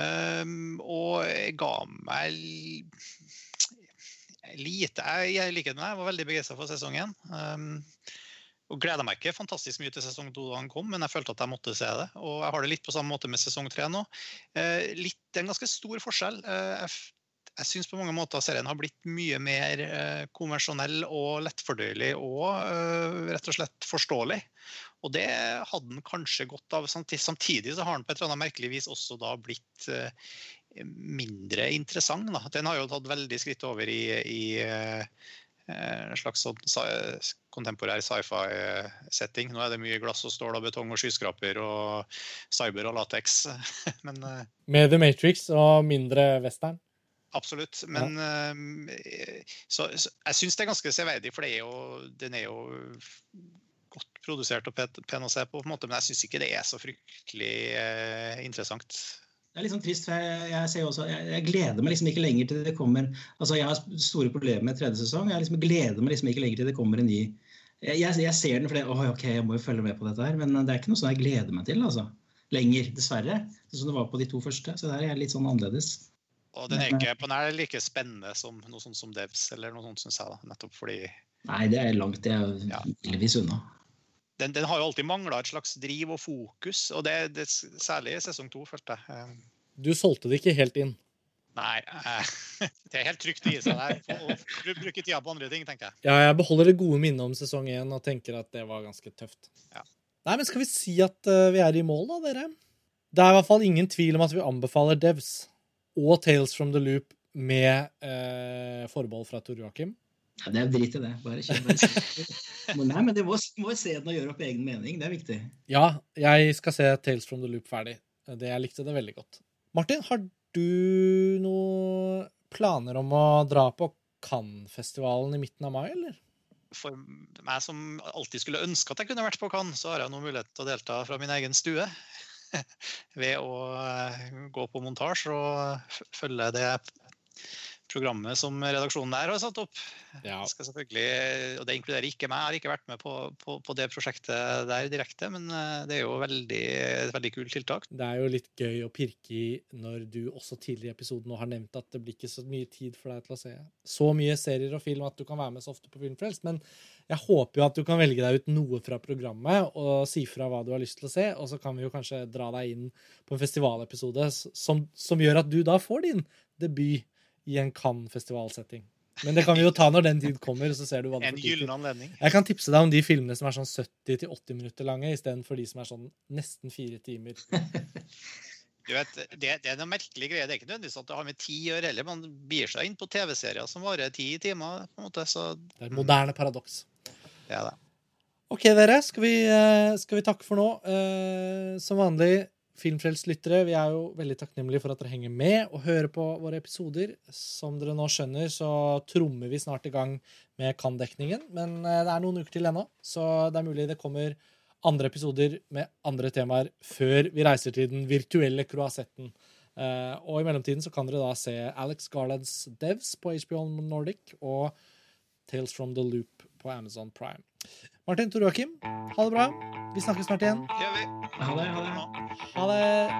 Um, og jeg ga meg lite Jeg, i likhet med deg var veldig begeistra for sesongen. Um, og gleda meg ikke fantastisk mye til sesong to da han kom, men jeg følte at jeg måtte se det. Og jeg har det litt på samme måte med sesong tre nå. Eh, litt, det er en ganske stor forskjell. Eh, jeg, jeg syns på mange måter serien har blitt mye mer eh, konvensjonell og lettfordøyelig og eh, rett og slett forståelig. Og det hadde den kanskje godt av. Samtidig så har den på et eller annet merkelig vis også da blitt mindre interessant. Da. Den har jo tatt veldig skritt over i, i en slags sånn kontemporær sci-fi-setting. Nå er det mye glass og stål og betong og skyskraper og cyber og lateks. Men Med The Matrix og mindre western? Absolutt. Men ja. så, så, jeg syns det er ganske severdig, for er jo, den er jo godt produsert og pen å se på, på en måte, men jeg syns ikke det er så fryktelig eh, interessant. Det er litt sånn trist, for jeg, jeg, også, jeg, jeg, gleder meg liksom ikke lenger til det kommer altså Jeg har store problemer med tredje sesong. Jeg liksom gleder meg liksom ikke lenger til det kommer en ny Jeg, ser den fordi oh, ok, jeg må jo følge med på dette her, men det er ikke noe sånn jeg gleder meg til. altså. Lenger, dessverre. Sånn som det var på de to første. Så der er jeg litt sånn annerledes. Og den er ikke på nær like spennende som noe sånt som Devs, eller noe sånt, syns jeg. da, nettopp fordi... Nei, det er langt. Det er ja. unna. Den, den, har jo alltid mangla et slags driv og fokus, og det, det særlig i sesong to, følte jeg. Eh, du solgte det ikke helt inn? Nei, eh, det er helt trygt å gi seg der. Og bruke tida på andre ting, tenker jeg. Ja, jeg beholder det gode minnet om sesong én og tenker at det var ganske tøft. Ja. Nei, men skal vi si at uh, vi er i mål, da, dere? Det er i hvert fall ingen tvil om at vi anbefaler Devs og Tales from the Loop med eh, forbehold fra Tor Joakim. Ja, det er dritt i det. Bare kjør. Nei, men det må, må se den og gjøre opp egen mening. Det er viktig. Ja, jeg skal se Tales from the Loop ferdig. Det, jeg likte det veldig godt. Martin, har du noen planer om å dra på Cannes-festivalen i midten av mai, eller? For meg som alltid skulle ønske at jeg kunne vært på Cannes, så har jeg nå mulighet til å delta fra min egen stue. Ved å eh, gå på montasje og følge det programmet som redaksjonen der har satt opp. Ja. Skal selvfølgelig, og Det inkluderer ikke meg, jeg har ikke vært med på, på, på det prosjektet der direkte. Men eh, det er jo veldig, et veldig kult tiltak. Det er jo litt gøy å pirke i når du også tidligere i episoden har nevnt at det blir ikke så mye tid for deg til å se så mye serier og film at du kan være med så ofte på Filmfrelst. Men jeg håper jo at du kan velge deg ut noe fra programmet og si fra hva du har lyst til å se. Og så kan vi jo kanskje dra deg inn på en festivalepisode som, som gjør at du da får din debut i en Cannes-festivalsetting. Men det kan vi jo ta når den tid kommer. så ser du hva du En gyllen anledning. Jeg kan tipse deg om de filmene som er sånn 70-80 minutter lange, istedenfor de som er sånn nesten fire timer. Du vet, det, det er noe merkelig greie. Det er ikke nødvendigvis at det har med tid å gjøre heller. Man bier seg inn på TV-serier som varer ti timer. på en måte, Så Det er et moderne paradoks. det er det. OK, dere. Skal vi, eh, skal vi takke for nå? Uh, Som vanlig, Filmfrelst-lyttere, vi er jo veldig takknemlige for at dere henger med og hører på våre episoder. Som dere nå skjønner, så trommer vi snart i gang med Kan-dekningen. Men eh, det er noen uker til ennå, så det er mulig det kommer andre episoder med andre temaer før vi reiser til den virtuelle croisetten. Eh, og i mellomtiden så kan dere da se Alex Garlands Devs på HBO Nordic og Tales from the Loop på Amazon Prime. Martin Tor Joakim, ha det bra. Vi snakkes snart igjen. Det. Ha det. Ha det. Ha det.